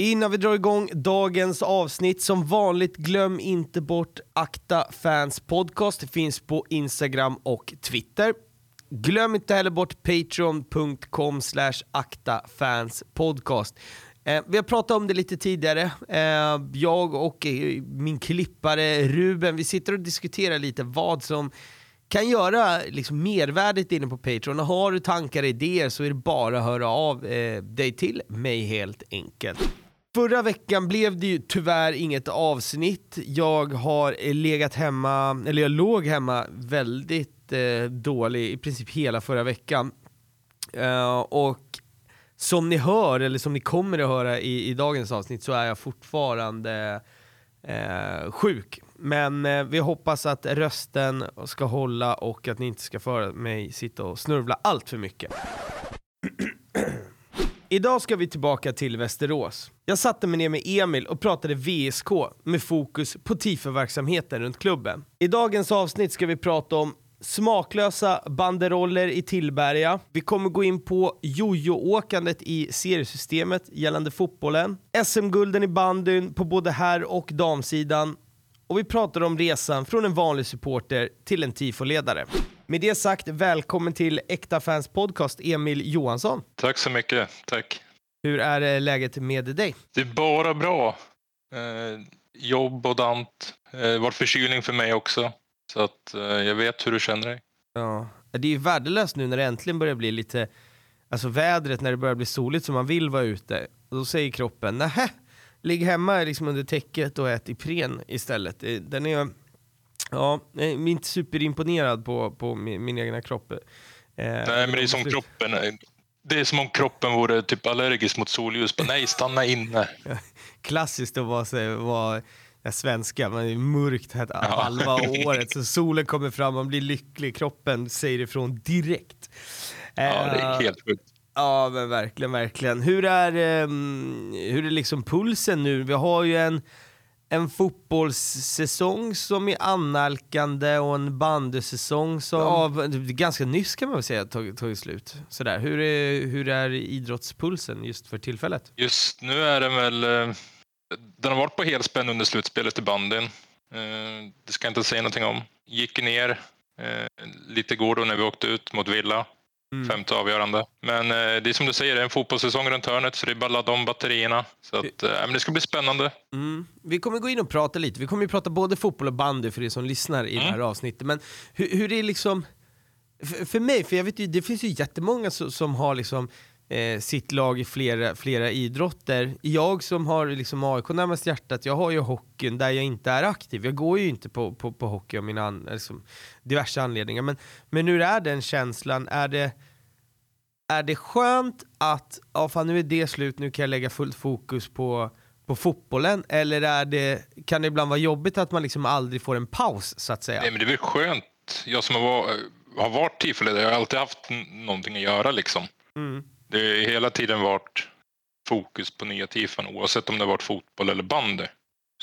Innan vi drar igång dagens avsnitt, som vanligt glöm inte bort Akta Fans Podcast. Det finns på Instagram och Twitter. Glöm inte heller bort patreon.com slash aktafanspodcast. Eh, vi har pratat om det lite tidigare. Eh, jag och eh, min klippare Ruben, vi sitter och diskuterar lite vad som kan göra liksom, mervärdet inne på Patreon. Och har du tankar och idéer så är det bara att höra av eh, dig till mig helt enkelt. Förra veckan blev det ju tyvärr inget avsnitt. Jag har eh, legat hemma, eller jag låg hemma väldigt eh, dålig i princip hela förra veckan. Uh, och som ni hör, eller som ni kommer att höra i, i dagens avsnitt, så är jag fortfarande eh, sjuk. Men eh, vi hoppas att rösten ska hålla och att ni inte ska föra mig sitta och snurvla allt för mycket. Idag ska vi tillbaka till Västerås. Jag satte mig ner med Emil och pratade VSK med fokus på tifo-verksamheten runt klubben. I dagens avsnitt ska vi prata om smaklösa banderoller i Tillberga. Vi kommer gå in på jojo-åkandet i seriesystemet gällande fotbollen. SM-gulden i bandyn på både herr och damsidan. Och vi pratar om resan från en vanlig supporter till en tifoledare. Med det sagt, välkommen till Äkta Fans Podcast, Emil Johansson. Tack så mycket, tack. Hur är eh, läget med dig? Det är bara bra. Eh, jobb och dant. Eh, var förkylning för mig också. Så att eh, jag vet hur du känner dig. Ja, det är ju värdelöst nu när det äntligen börjar bli lite, alltså vädret när det börjar bli soligt så man vill vara ute. Och då säger kroppen, nähä, ligg hemma liksom under täcket och ät Ipren istället. Den är, ja, jag är inte superimponerad på, på min, min egna kropp. Eh, Nej, men det är som kroppen, det är som om kroppen vore typ allergisk mot solljus. Nej, stanna inne. Klassiskt att vara, vara ja, svenska, man är mörkt här ja. halva året, så solen kommer fram, man blir lycklig, kroppen säger ifrån direkt. Ja, det är eh, helt sjukt. Ja, men verkligen, verkligen. Hur är, um, hur är liksom pulsen nu? Vi har ju en, en fotbollssäsong som är annalkande och en bandysäsong som ja. av, ganska nyss kan man väl säga tagit, tagit slut. Sådär. Hur, är, hur är idrottspulsen just för tillfället? Just nu är den väl eh, den har varit på helspänn under slutspelet i bandyn. Eh, det ska jag inte säga någonting om. Gick ner eh, lite igår då när vi åkte ut mot Villa. Mm. Femte avgörande. Men eh, det är som du säger, det är en fotbollssäsong runt hörnet så det är bara att ladda om batterierna. Så att, eh, men det ska bli spännande. Mm. Vi kommer gå in och prata lite. Vi kommer ju prata både fotboll och bandy för er som lyssnar i mm. det här avsnittet. Men hur, hur är liksom, för, för mig, för jag vet ju, det finns ju jättemånga som, som har liksom eh, sitt lag i flera, flera idrotter. Jag som har liksom AIK närmast hjärtat, jag har ju hockeyn där jag inte är aktiv. Jag går ju inte på, på, på hockey av mina an, liksom, diverse anledningar. Men, men hur är den känslan? Är det, är det skönt att, ja fan nu är det slut, nu kan jag lägga fullt fokus på på fotbollen eller är det, kan det ibland vara jobbigt att man liksom aldrig får en paus så att säga? Nej men det är väl skönt. Jag som har, har varit tifoledare, jag har alltid haft någonting att göra liksom. Mm. Det har hela tiden varit fokus på nya tifon oavsett om det varit fotboll eller bandy.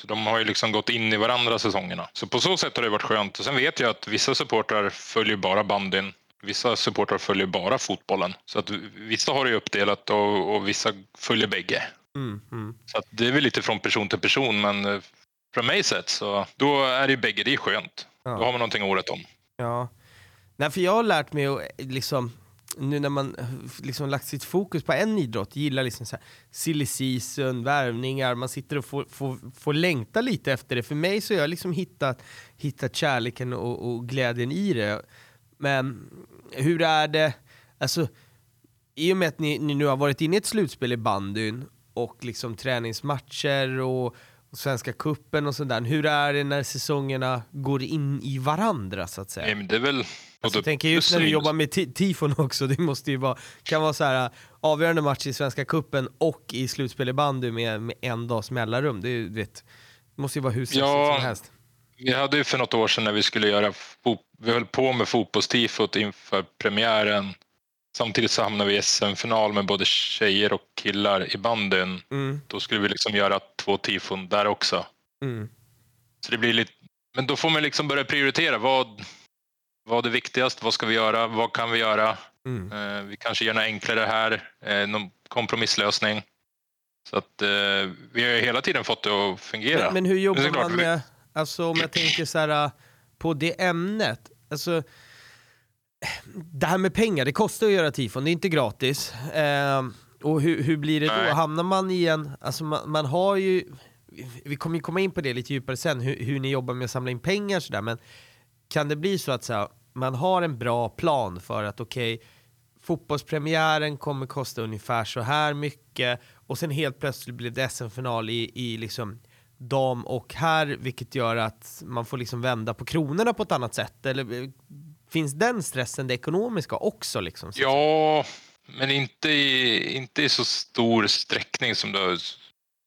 Så de har ju liksom gått in i varandra säsongerna. Så på så sätt har det varit skönt. Och sen vet jag att vissa supportrar följer bara bandyn. Vissa supportrar följer bara fotbollen. Så att vissa har det uppdelat och, och vissa följer bägge. Mm, mm. Så att det är väl lite från person till person men eh, från mig sett så då är det ju bägge, det är skönt. Ja. Då har man någonting året om. Ja. Nej, för jag har lärt mig att liksom nu när man eh, liksom lagt sitt fokus på en idrott, gillar liksom så här silly season, värvningar, man sitter och får, får, får längta lite efter det. För mig så har jag liksom hittat, hittat kärleken och, och glädjen i det. Men hur är det, alltså i och med att ni, ni nu har varit inne i ett slutspel i bandyn och liksom träningsmatcher och, Svenska kuppen och sådär. Hur är det när säsongerna går in i varandra så att säga? Nej, det är väl Alltså, jag tänker just när du jobbar med tifon också, det måste ju vara, kan vara så här avgörande match i Svenska Kuppen och i slutspel i bandy med, med en dags mellanrum. Det, är, vet, det måste ju vara hur ja, som helst. Vi hade ju för något år sedan när vi skulle göra, vi höll på med fotbollstifot inför premiären. Samtidigt så hamnade vi i SM-final med både tjejer och killar i bandyn. Mm. Då skulle vi liksom göra två tifon där också. Mm. Så det blir lite, men då får man liksom börja prioritera. Vad, vad är viktigast? Vad ska vi göra? Vad kan vi göra? Mm. Eh, vi kanske gör något enklare här, eh, någon kompromisslösning. Så att eh, vi har hela tiden fått det att fungera. Men, men hur jobbar man med, alltså om jag tänker så här äh, på det ämnet, alltså det här med pengar, det kostar att göra tifon, det är inte gratis. Eh, och hur, hur blir det då? Hamnar man i en, alltså man, man har ju, vi kommer ju komma in på det lite djupare sen, hur, hur ni jobbar med att samla in pengar sådär, men kan det bli så att så här, man har en bra plan för att okej, fotbollspremiären kommer kosta ungefär så här mycket och sen helt plötsligt blir det SM-final i, i liksom dam och herr, vilket gör att man får liksom vända på kronorna på ett annat sätt? Eller eh, finns den stressen det ekonomiska också? Liksom, så? Ja, men inte i, inte i så stor sträckning som, det,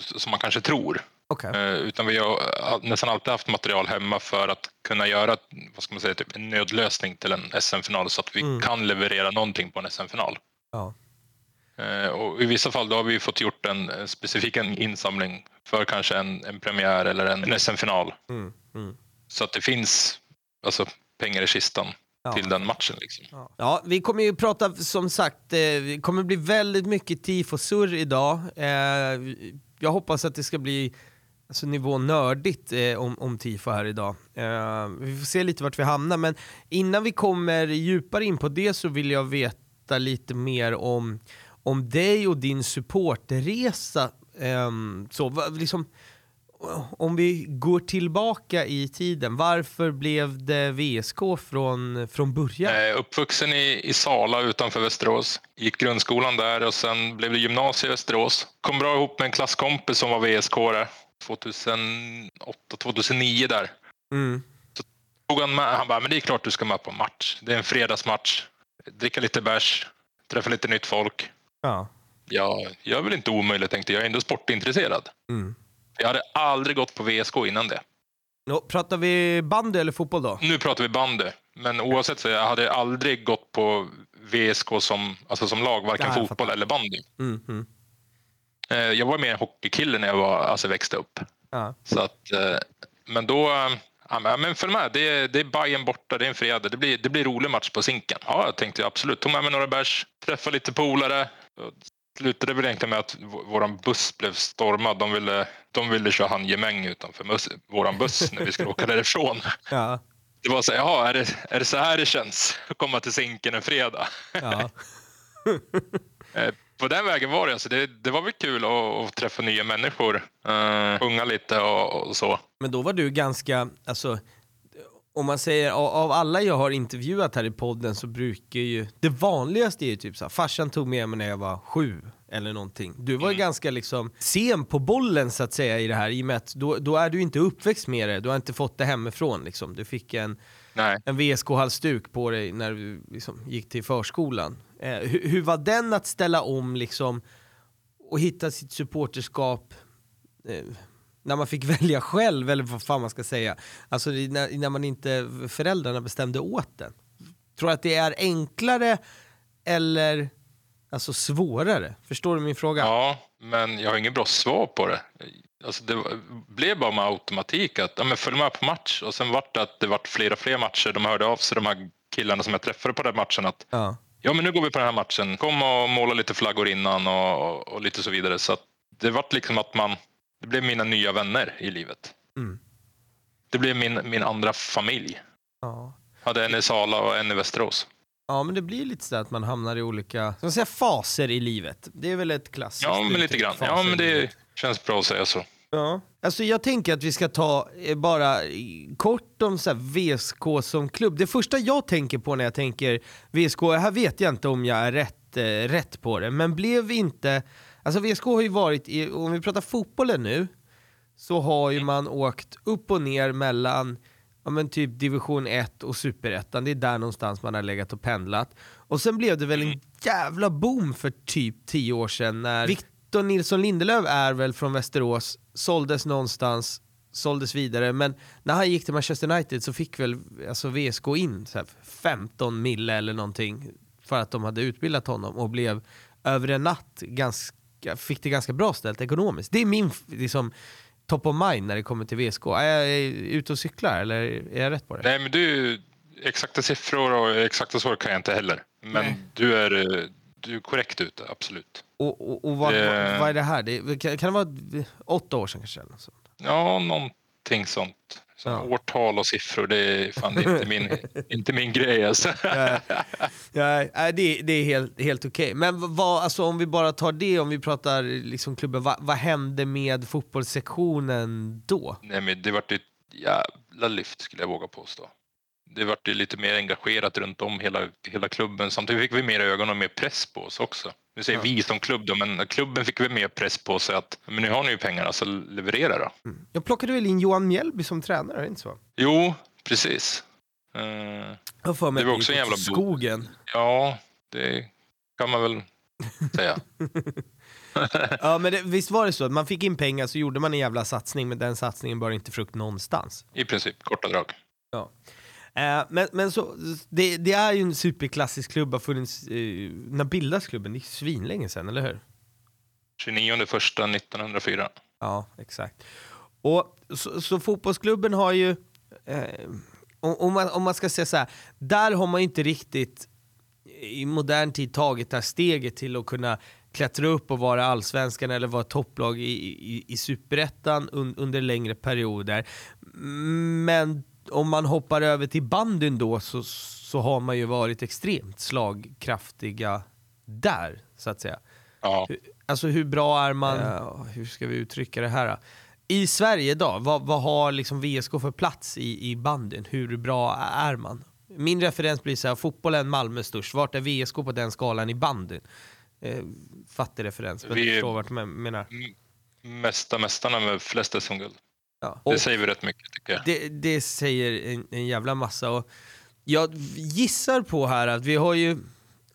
som man kanske tror. Okej. Eh, utan vi har nästan alltid haft material hemma för att kunna göra vad ska man säga, typ en nödlösning till en SM-final så att vi Mm. kan leverera någonting på en SM-final. Ja. Eh, och I vissa fall då har vi fått gjort en, specifik insamling för kanske en, en premiär eller en, en SM-final. Mm, mm. Så att det finns alltså, pengar i kistan Ja. till den matchen. Liksom. Ja. ja, vi kommer ju prata som sagt, eh, det kommer bli väldigt mycket tifo-surr idag. Eh, jag hoppas att det ska bli alltså, nivå nördigt eh, om, om tifo här idag. Vi får se lite vart vi hamnar, men innan vi kommer djupare in på det så vill jag veta lite mer om, om dig och din supporterresa. Ehm, så, liksom, om vi går tillbaka i tiden, varför blev det VSK från, från början? Eh, uppvuxen i, i Sala utanför Västerås. Gick grundskolan där och sen blev det gymnasiet i Västerås. Kom bra ihop med en klasskompis som var VSK där. 2008-2009 där. Mm. Tog han, med, han bara, men det är klart du ska med på match. Det är en fredagsmatch. Dricka lite bärs, träffa lite nytt folk. Ja. Ja, jag är väl inte omöjligt tänkte jag. Jag är ändå sportintresserad. Mm. Jag hade aldrig gått på VSK innan det. Nå, pratar vi bandy eller fotboll då? Nu pratar vi bandy. Men oavsett så jag hade aldrig gått på VSK som, alltså som lag, varken fotboll fattar. eller bandy. Mm, mm. Eh, Jag var mer hockeykille när jag var, alltså växte upp. Ja. Så att, eh, men då, eh, ja, men- följ med. Det är, det är Bayern borta, det är en fredag. Det blir, det blir rolig match på Zinken. Ja, jag tänkte absolut. Tog med mig några bärs, träffade lite polare. Slutade väl egentligen med att v- våran buss blev stormad. De ville, de ville köra handgemäng utanför mus- våran buss när vi skulle åka därifrån. Ja. Det var så här, jaha, är det, är det så här det känns att komma till Zinken en fredag? Ja. Eh, På den vägen var det. Alltså det, det var väl kul att, att träffa nya människor, uh, sjunga lite och, och så. Men då var du ganska, alltså, om man säger av, alla jag har intervjuat här i podden så brukar ju, det vanligaste är ju typ så här, farsan tog med mig när jag var sju eller någonting. Du var ju ganska liksom sen på bollen så att säga i det här i och med att då, då är du inte uppväxt med det, du har inte fått det hemifrån liksom. Du fick en, Nej. en VSK-halsduk på dig när du liksom gick till förskolan. Eh, hur, hur var den att ställa om liksom och hitta sitt supporterskap eh, när man fick välja själv, eller vad fan man ska säga. Alltså när, när man inte, föräldrarna bestämde åt den. Tror du att det är enklare eller alltså svårare? Förstår du min fråga? Ja, men jag har inget bra svar på det. Alltså det blev bara med automatik att ja, men följ med på match och sen vart det att det vart fler och fler matcher. De hörde av sig, de här killarna som jag träffade på den matchen att Ja. ja, men nu går vi på den här matchen. Kom och måla lite flaggor innan och, och, och lite så vidare. Så det vart liksom att man, det blev mina nya vänner i livet. Mm. Det blev min, min andra familj. Ja. Hade en i Sala och en i Västerås. ja, men det blir lite så att man hamnar i olika ska man säga, faser i livet. Det är väl ett klassiskt Ja, men lite grann. Ja, men det känns bra att säga så. Ja. Alltså jag tänker att vi ska ta eh, bara eh, kort om så här VSK som klubb. Det första jag tänker på när jag tänker VSK, här vet jag inte om jag är rätt, eh, rätt på det, men blev vi inte... Alltså VSK har ju varit, i, om vi pratar fotbollen nu, så har ju man åkt upp och ner mellan ja, men typ division 1 och superettan. Det är där någonstans man har legat och pendlat. Och sen blev det väl en jävla boom för typ 10 år sedan när Victor Nilsson Lindelöf är väl från Västerås, såldes någonstans, såldes vidare, men när han gick till Manchester United så fick väl alltså VSK in så här 15 mille eller någonting för att de hade utbildat honom och blev över en natt ganska, fick det ganska bra ställt ekonomiskt. Det är min liksom, top of mind när det kommer till VSK. Är jag ute och cyklar eller är jag rätt på det? Nej, men du, exakta siffror och exakta svar kan jag inte heller. Men Nej. du är, du är korrekt ute, absolut. Och, och, och vad, Det- vad, är det här? Det, kan, kan det vara åtta år sedan kanske? Eller så? Ja, någonting sånt. Ja. Årtal och siffror, det är fan inte min, inte min grej alltså. Ja, ja, nej, det, det är helt, helt okej. Men vad, alltså, om vi bara tar det, om vi pratar liksom klubben, vad, vad hände med fotbollssektionen då? Nej, men det vart ett jävla lyft skulle jag våga påstå. Det vart ju lite mer engagerat runt om hela, hela klubben. Samtidigt fick vi mer ögon och mer press på oss också. Nu säger Ja. vi som klubb då, men klubben fick vi mer press på sig att men nu har ni ju pengarna, så leverera då. Jag plockade väl in Johan Mjällby som tränare, är det inte så? Jo, precis. Eh, Jag för mig Det var också en jävla skogen. ja, det kan man väl säga. Ja, men det, visst var det så att man fick in pengar så gjorde man en jävla satsning, men den satsningen bar inte frukt någonstans. I princip, korta drag. Eh, men men så, det, det är ju en superklassisk klubb, har funnits, eh, när bildas klubben? Det är svinlänge sedan, eller hur? 29 första 1904. Ja, exakt. Och så, så fotbollsklubben har ju, eh, om, man, om man ska säga så här, där har man inte riktigt i modern tid tagit det här steget till att kunna klättra upp och vara allsvenskan eller vara topplag i, i, i superettan un, under längre perioder. Men om man hoppar över till bandyn då så, så har man ju varit extremt slagkraftiga där, så att säga. Ja. Alltså hur bra är man, ja, hur ska vi uttrycka det här? då? I Sverige idag, vad, vad har liksom VSK för plats i, i bandyn? Hur bra är man? Min referens blir så här, fotbollen Malmö störst, vart är VSK på den skalan i bandyn? Eh, fattig referens, men Vi- du förstår vart jag menar. Mesta mästarna med flest SM-guld. Ja. Det Och säger vi rätt mycket tycker jag. det, det säger en, en jävla massa. Och jag gissar på här att vi har ju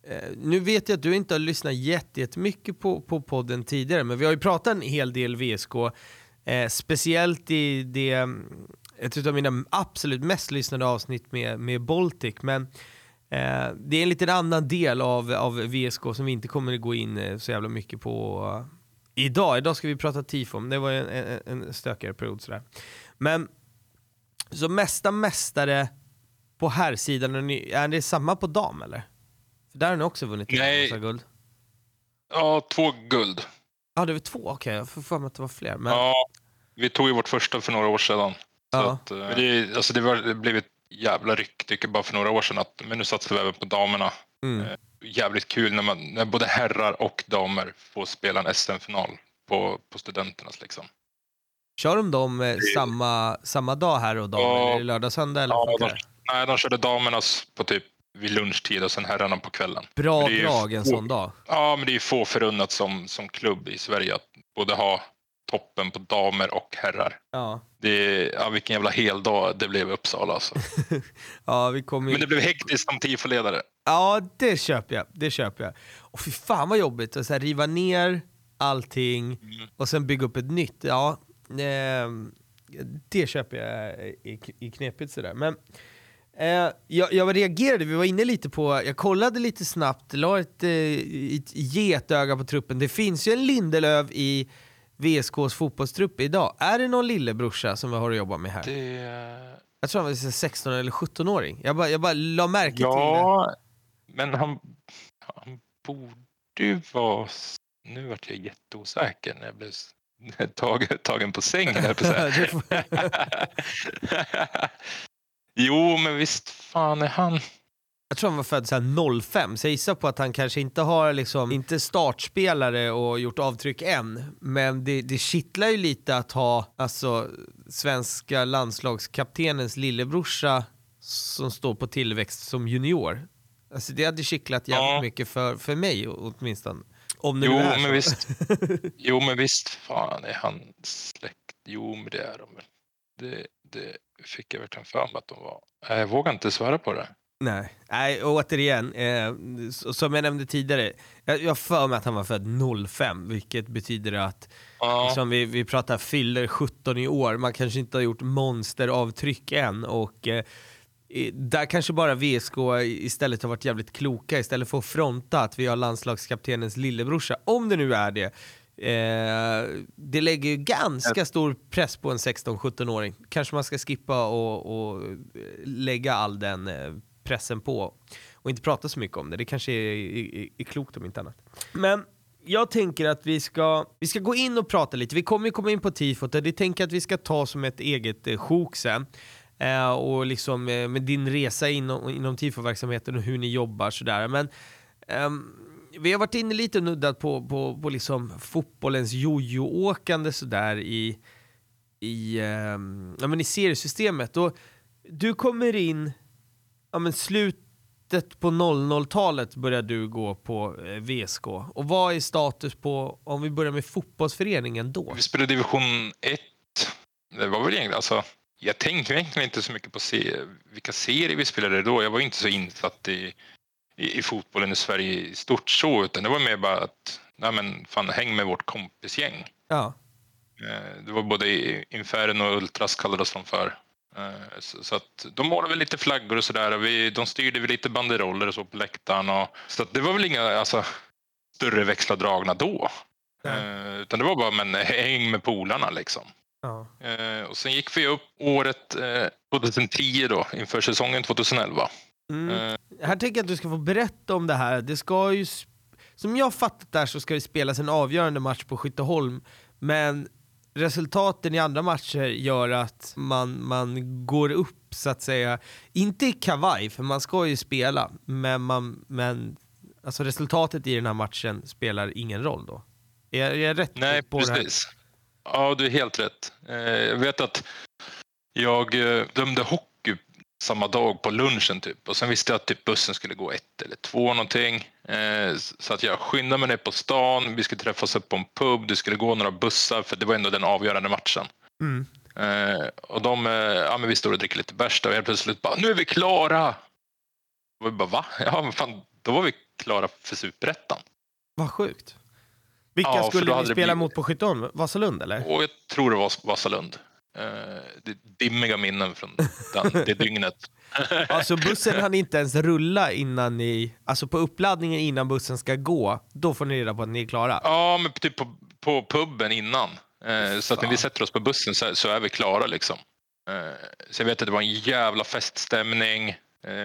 Eh, nu vet jag att du inte har lyssnat jätte- jättemycket på, på podden tidigare, men vi har ju pratat en hel del VSK. Eh, speciellt i det, ett av mina absolut mest lyssnade avsnitt med, med Baltic. Men eh, det är en liten annan del av, av VSK som vi inte kommer att gå in eh, så jävla mycket på idag. Idag ska vi prata tifon, det var ju en, en, en stökigare period sådär. Men så mesta mästare på här sidan är det samma på dam eller? För där har ni också vunnit en Nej. guld. Ja, två guld. Ja, det var två, okej. Jag får för mig att det var fler. Men, Ja, vi tog ju vårt första för några år sedan. Så Ja. att, eh, det, alltså det, var, det blev ett jävla ryck tycker jag, bara för några år sedan. Att, men nu satsar vi även på damerna. mm. Jävligt kul när, man, när både herrar och damer får spela en SM-final på, på studenternas. Liksom. Kör de dem eh, samma, samma dag här och dam? Ja. Eller det lördag, söndag? Eller Ja, de, nej, de körde damernas på typ vid lunchtid och sen herrarna på kvällen. Bra drag en sån dag. Ja, men det är ju få förunnat som, som klubb i Sverige att både ha toppen på damer och herrar. Ja. Det ja, vilken jävla heldag det blev i Uppsala alltså. ja, vi kommer Men det blev hektiskt som tifoledare. Ja, det köper jag. Det köper jag. Och fy fan vad jobbigt att så här, riva ner allting Mm. och sen bygga upp ett nytt. Ja, ehm, det köper jag i, i knepigt sådär. Men eh, jag, jag reagerade, vi var inne lite på, jag kollade lite snabbt, la ett, eh, ett getöga på truppen. Det finns ju en Lindelöf i VSKs fotbollstrupp idag. Är det någon lillebrorsa som vi har att jobba med här? Det... Jag tror han var 16 eller 17-åring. Jag bara, jag bara la märke till det. Men han, han borde ju vara... Nu vart jag jätteosäker när jag blev tagen, på sängen. på jo, men visst fan är han... Jag tror han var född så här 05, så jag gissar på att han kanske inte har liksom, inte startspelare och gjort avtryck än. Men det, det kittlar ju lite att ha alltså, svenska landslagskaptenens lillebrorsa som står på tillväxt som junior. Alltså det hade kittlat jävligt Ja. mycket för, för mig åtminstone. Om det Jo, nu är men så. visst. Jo, men visst fan är han släkt. Jo, men det är de. Det, det fick jag verkligen för mig att de var. Jag vågar inte svara på det. Nej, Nej återigen, eh, som jag nämnde tidigare, jag jag för mig att han var född 05, vilket betyder att Ja, som vi, vi pratar fyller 17 i år, man kanske inte har gjort monsteravtryck än och eh, där kanske bara VSK istället har varit jävligt kloka istället för att fronta att vi har landslagskaptenens lillebrorsa, om det nu är det. Eh, det lägger ju ganska stor press på en 16-17-åring. Kanske man ska skippa och, och lägga all den eh, pressen på och inte prata så mycket om det. Det kanske är, är, är klokt om inte annat. Men jag tänker att vi ska, vi ska gå in och prata lite. Vi kommer ju komma in på tifot och det tänker jag att vi ska ta som ett eget eh, sjok sen. Eh, och liksom eh, med din resa inom, inom tifo-verksamheten och hur ni jobbar sådär. Men ehm, vi har varit inne lite och nuddat på, på, på liksom fotbollens jojo-åkande sådär i, i, ehm, ja, men i seriesystemet. Och du kommer in, ja men slutet på 00-talet började du gå på eh, VSK. Och vad är status på, om vi börjar med fotbollsföreningen då? Vi spelade division 1. Det var väl egentligen, alltså, jag tänkte egentligen inte så mycket på se, vilka serier vi spelade då. Jag var inte så insatt i, i, i fotbollen i Sverige i stort så, utan det var mer bara att, nej men fan, häng med vårt kompisgäng. Ja. Eh, Det var både Inferno och Ultras kallades de för. Eh, Så att de målade väl lite flaggor och sådär. De styrde väl lite banderoller och så på läktaren. Och, så att det var väl inga alltså, större växlar dragna då. Nej. Eh, Utan det var bara men häng med polarna liksom. Ja. Eh, Och sen gick vi upp året eh, 2010 då inför säsongen 2011. Mm. Eh, Här tänker jag att du ska få berätta om det här. Det ska ju, som jag fattat där så ska det spelas en avgörande match på Skytteholm, men resultaten i andra matcher gör att man, man går upp så att säga, inte i kavaj, för man ska ju spela, men, man, men alltså resultatet i den här matchen spelar ingen roll då. Är, är jag rätt Nej, på precis. Ja, du är helt rätt. Eh, Jag vet att jag eh, dömde hockey samma dag på lunchen typ och sen visste jag att typ bussen skulle gå ett eller två någonting. Eh, Så att jag skyndade mig ner på stan, vi skulle träffas upp på en pub, det skulle gå några bussar för det var ändå den avgörande matchen. Mm. Och de, ja men vi står och dricker lite bärs och helt plötsligt bara, nu är vi klara! Och vi bara, va? Ja men fan, då var vi klara för superettan. Vad sjukt. Vilka Ja, skulle ni spela blivit- mot på Skytteholm? Vasalund eller? Och jag tror det var Vasalund. Eh, Det dimmiga minnen från den, det dygnet. Alltså bussen hann inte ens rulla innan ni, alltså på uppladdningen innan bussen ska gå, då får ni reda på att ni är klara. Ja, men typ på, på puben innan. Eh, Så att när vi sätter oss på bussen så, så är vi klara liksom. Eh, Så jag vet att det var en jävla feststämning.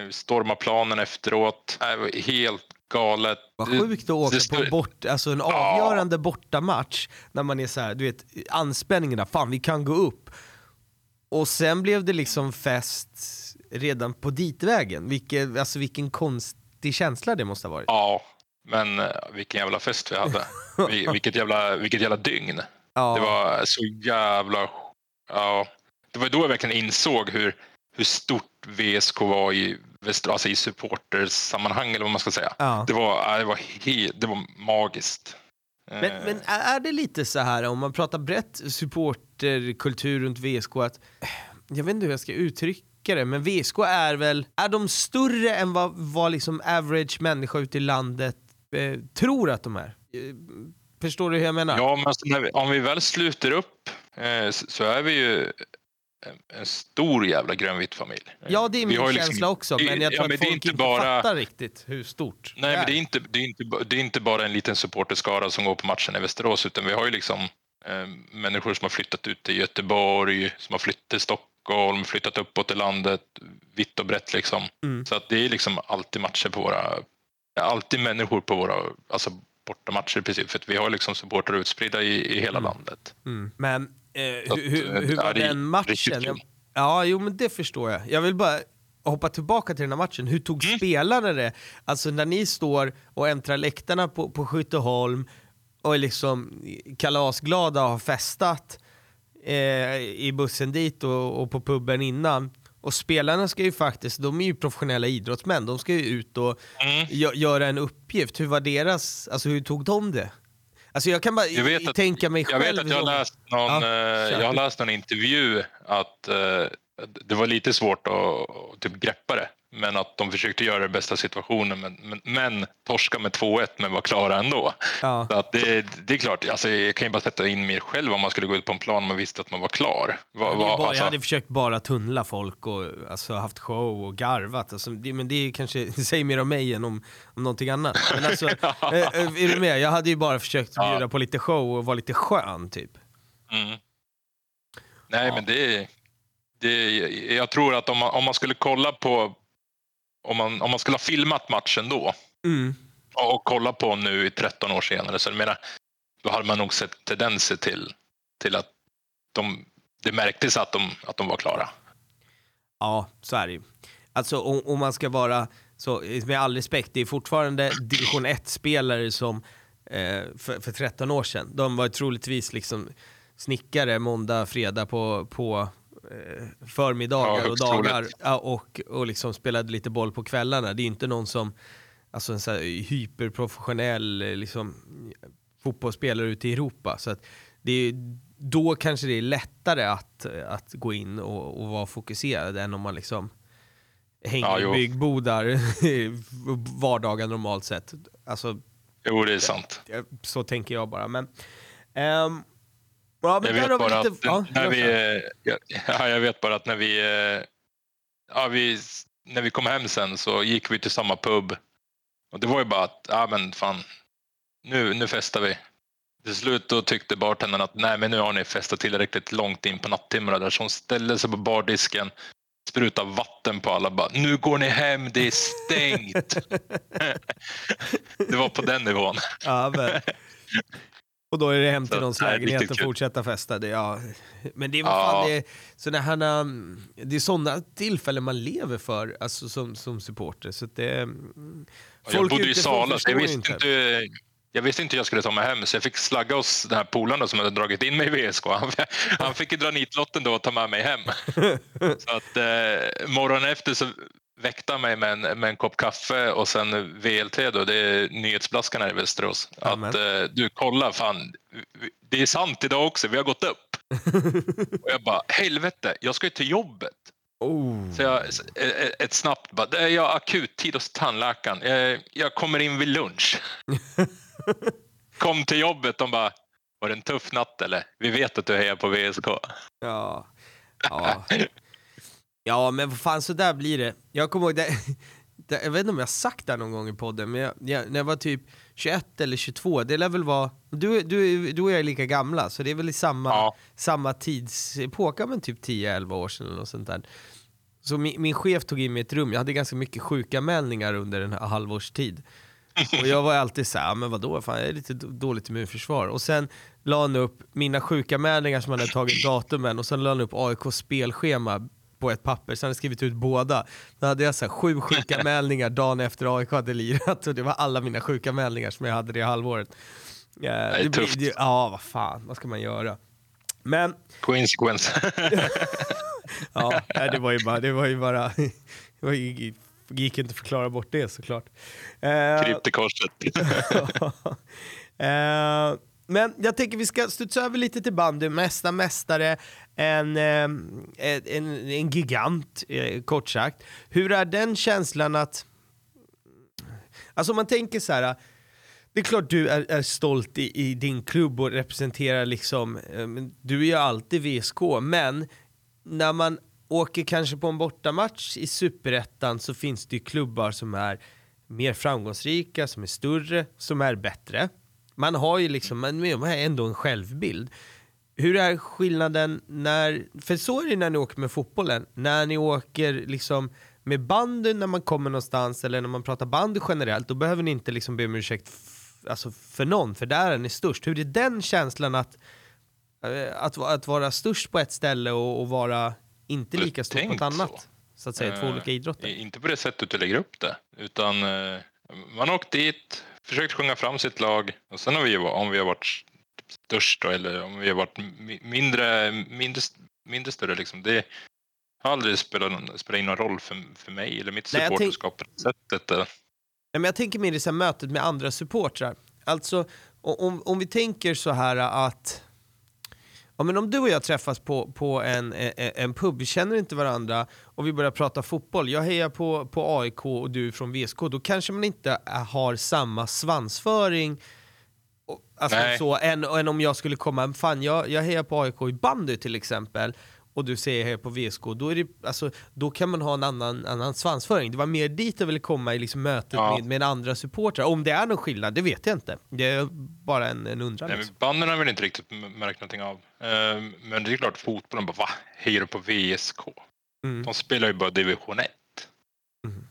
Vi stormade planen efteråt. Var helt galet. Vad sjukt att åka på bort, alltså en avgörande bortamatch när man är så här, du vet, anspänningen där, fan vi kan gå upp. Och sen blev det liksom fest redan på ditvägen. Vilket, alltså vilken konstig känsla det måste ha varit. Ja, men eh, vilken jävla fest vi hade. Vi- Vilket jävla, vilket jävla dygn. Ja. Det var så jävla... Ja, det var då jag verkligen insåg hur, hur stort VSK var i, alltså i supportersammanhang eller vad man ska säga. Ja. Det, var, ja, det, var he, det var magiskt. Men, Eh, men är det lite så här om man pratar brett supporterkultur runt VSK att, jag vet inte hur jag ska uttrycka det, men VSK är väl, är de större än vad, vad liksom average människa ute i landet eh, tror att de är? Eh, förstår du hur jag menar? Ja, men alltså, om vi väl sluter upp eh, så, så är vi ju en, en stor jävla grönvit familj. Ja, det är min ju känsla liksom- också, det- men jag ja, tror men att det är folk inte bara- fattar riktigt hur stort Nej, men det är, inte, det, är inte, det är inte bara en liten supporterskara som går på matchen i Västerås, utan vi har ju liksom eh, människor som har flyttat ut till Göteborg, som har flyttat till Stockholm, flyttat uppåt i landet, vitt och brett liksom. Mm. Så att det är liksom alltid matcher på våra, alltid människor på våra, alltså bortamatcher i princip, för vi har liksom supportrar utspridda i, i hela Mm. landet. Mm. Men eh, att, hur, hur, var den matchen? Jag, ja, jo men det förstår jag. Jag vill bara hoppa tillbaka till den här matchen. Hur tog Mm. spelarna det? Alltså när ni står och äntrar läktarna på, på Skytteholm och är liksom kalasglada och har festat eh, i bussen dit och, och på puben innan. Och spelarna ska ju faktiskt, de är ju professionella idrottsmän, de ska ju ut och Mm. gö- göra en uppgift. Hur var deras, alltså hur tog de det? Alltså jag kan bara Jag vet att- tänka mig Jag själv. vet att jag har läst någon, Ja, eh, jag har läst någon intervju att eh, det var lite svårt att typ greppa det. Men att de försökte göra det bästa situationen men, men, men torska med 2-1 men var klara ändå. Ja. Så att det, det är klart, alltså, jag kan ju bara sätta in mig själv om man skulle gå ut på en plan och man visste att man var klar. Va, Jag, va, hade bara, alltså, jag hade försökt bara tunnla folk och alltså, haft show och garvat. Alltså, det, men det är kanske, säger mer om mig än om, om någonting annat. Men alltså, eh, är du med? Jag hade ju bara försökt Ja. bjuda på lite show och vara lite skön typ. mm. Nej Ja. men det, det Jag tror att om man, om man skulle kolla på om man, om man skulle ha filmat matchen då Mm. Och kolla på nu 13 år senare, så jag menar, då hade man nog sett tendenser till, till att de, det märktes att de, att de var klara. Ja, så är det ju. Alltså om, om man ska vara, så, med all respekt, det är fortfarande division 1-spelare som eh, för, för 13 år sedan, de var troligtvis liksom snickare måndag, fredag på, på förmiddagar Ja, och dagar och, och liksom spelade lite boll på kvällarna. Det är inte någon som, alltså en så hyperprofessionell eh, liksom, fotbollsspelare ute i Europa. Så att det är, då kanske det är lättare att, att gå in och, och vara fokuserad än om man liksom hänger Ja, i byggbodar vardagar normalt sett. Alltså, Jo, det är sant. eh, så tänker jag bara. Men, ehm, ja, men Jag vet bara lite, att ja, när vi, ja, jag vet bara att när vi, eh, ja, vi, när vi kom hem sen så gick vi till samma pub. Och det var ju bara att, ja men fan, nu, nu festar vi. Till slut då tyckte bartendern att nej men nu har ni festat tillräckligt långt in på nattimmarna där. Så hon ställde sig på bardisken, sprutade vatten på alla bara, nu går ni hem, det är stängt. det var på den nivån. Ja, men. Och då är det hem till Så, någons nej, lägenhet och fortsätta festa. Det, ja. Men det är, Ja. fan, det är, såna här, um, det är sådana tillfällen man lever för alltså, som, som supporter. Så det, mm, Och jag bodde i Sala, så jag visste inte, jag visste inte jag skulle ta mig hem, så jag fick slagga hos den här polaren som hade dragit in mig i VSK. Han, han fick ju dra nitlotten då och ta med mig hem. Så att eh, morgonen efter så väckte han mig med en, med en kopp kaffe och sen VLT då, det är nyhetsblaskan här i Västerås. Amen. Att eh, du kolla fan, det är sant idag också, vi har gått upp. Och jag bara, helvete, jag ska ju till jobbet. Oh. Så jag, ett- ett snabbt bara, "Det är jag har akuttid hos tandläkaren. Jag, jag kommer in vid lunch. Kom till jobbet, de bara, var det en tuff natt eller? Vi vet att du hejar på VSK. Ja. Ja. ja, men vad fan så där blir det. Jag kommer ihåg, det, det, jag vet inte om jag sagt det här någon gång i podden, men jag, jag, när jag var typ 21 eller 22, det lär väl vara, du, du, du och jag är lika gamla, så det är väl i samma, Ja. samma tidsepok, men typ 10-11 år sedan eller något sånt där. Så min, min chef tog in mig i ett rum, jag hade ganska mycket sjukanmälningar under en halvårs tid. Och jag var alltid så här, men vadå, fan, jag är lite då- dåligt immunförsvar. Och sen la han upp mina sjukanmälningar som han hade tagit datumen och sen la han upp AIKs spelschema på ett papper, så hade skrivit ut båda. Då hade jag så här, sju sjukanmälningar dagen efter AIK hade lirat och det var alla mina sjukanmälningar som jag hade det halvåret. Är det blir- tufft. det- Ja, vad fan, vad ska man göra? Men Coinsequence. Ja, det var ju bara, det var ju bara, det ju, gick inte att förklara bort det såklart. Eh, Kryp till korset. eh, men jag tänker vi ska studsa över lite till bandy, mesta mästare, en, ehm, en, en gigant eh, kort sagt. Hur är den känslan att, alltså om man tänker så här, det är klart du är, är stolt i, i din klubb och representerar liksom, ehm, du är ju alltid VSK, men när man åker kanske på en bortamatch i superettan så finns det ju klubbar som är mer framgångsrika, som är större, som är bättre. Man har ju liksom, man har ändå en självbild. Hur är skillnaden när, för så är det när ni åker med fotbollen, när ni åker liksom med bandy när man kommer någonstans eller när man pratar bandy generellt, då behöver ni inte liksom be om ursäkt alltså för någon, för där är ni störst. Hur är den känslan att, eh, att, att vara störst på ett ställe och, och vara inte lika stor på ett annat? så? Så, att säga, två Eh, olika idrotter. Inte på det sättet du lägger upp det. Utan eh, man har åkt dit, försökt sjunga fram sitt lag. Och sen har vi, om vi har varit störst då, eller om vi har varit mi- mindre, mindre, mindre större. Liksom, det har aldrig spelat, någon- spelat in någon roll för, för mig eller mitt supporterskap på det sättet. eh. Nej, men jag tänker mer i så mötet med andra supportrar. Alltså, om, om vi tänker så här att Ja, men om du och jag träffas på, på en, en, en pub, vi känner inte varandra och vi börjar prata fotboll, jag hejar på, på AIK och du från VSK, då kanske man inte äh, har samma svansföring alltså Nej. så, än, än om jag skulle komma, fan jag, jag hejar på AIK i bandy till exempel och du säger här på VSK, då, är det, alltså, då kan man ha en annan, annan svansföring. Det var mer dit jag ville komma i liksom mötet Ja. med, med andra supportrar. Om det är någon skillnad, det vet jag inte. Det är bara en, en undran. Nej, Liksom. banden har väl inte riktigt märkt någonting av. Eh, Men det är klart, fotbollen bara, va? Hejar du på VSK? Mm. De spelar ju bara division 1. Mm.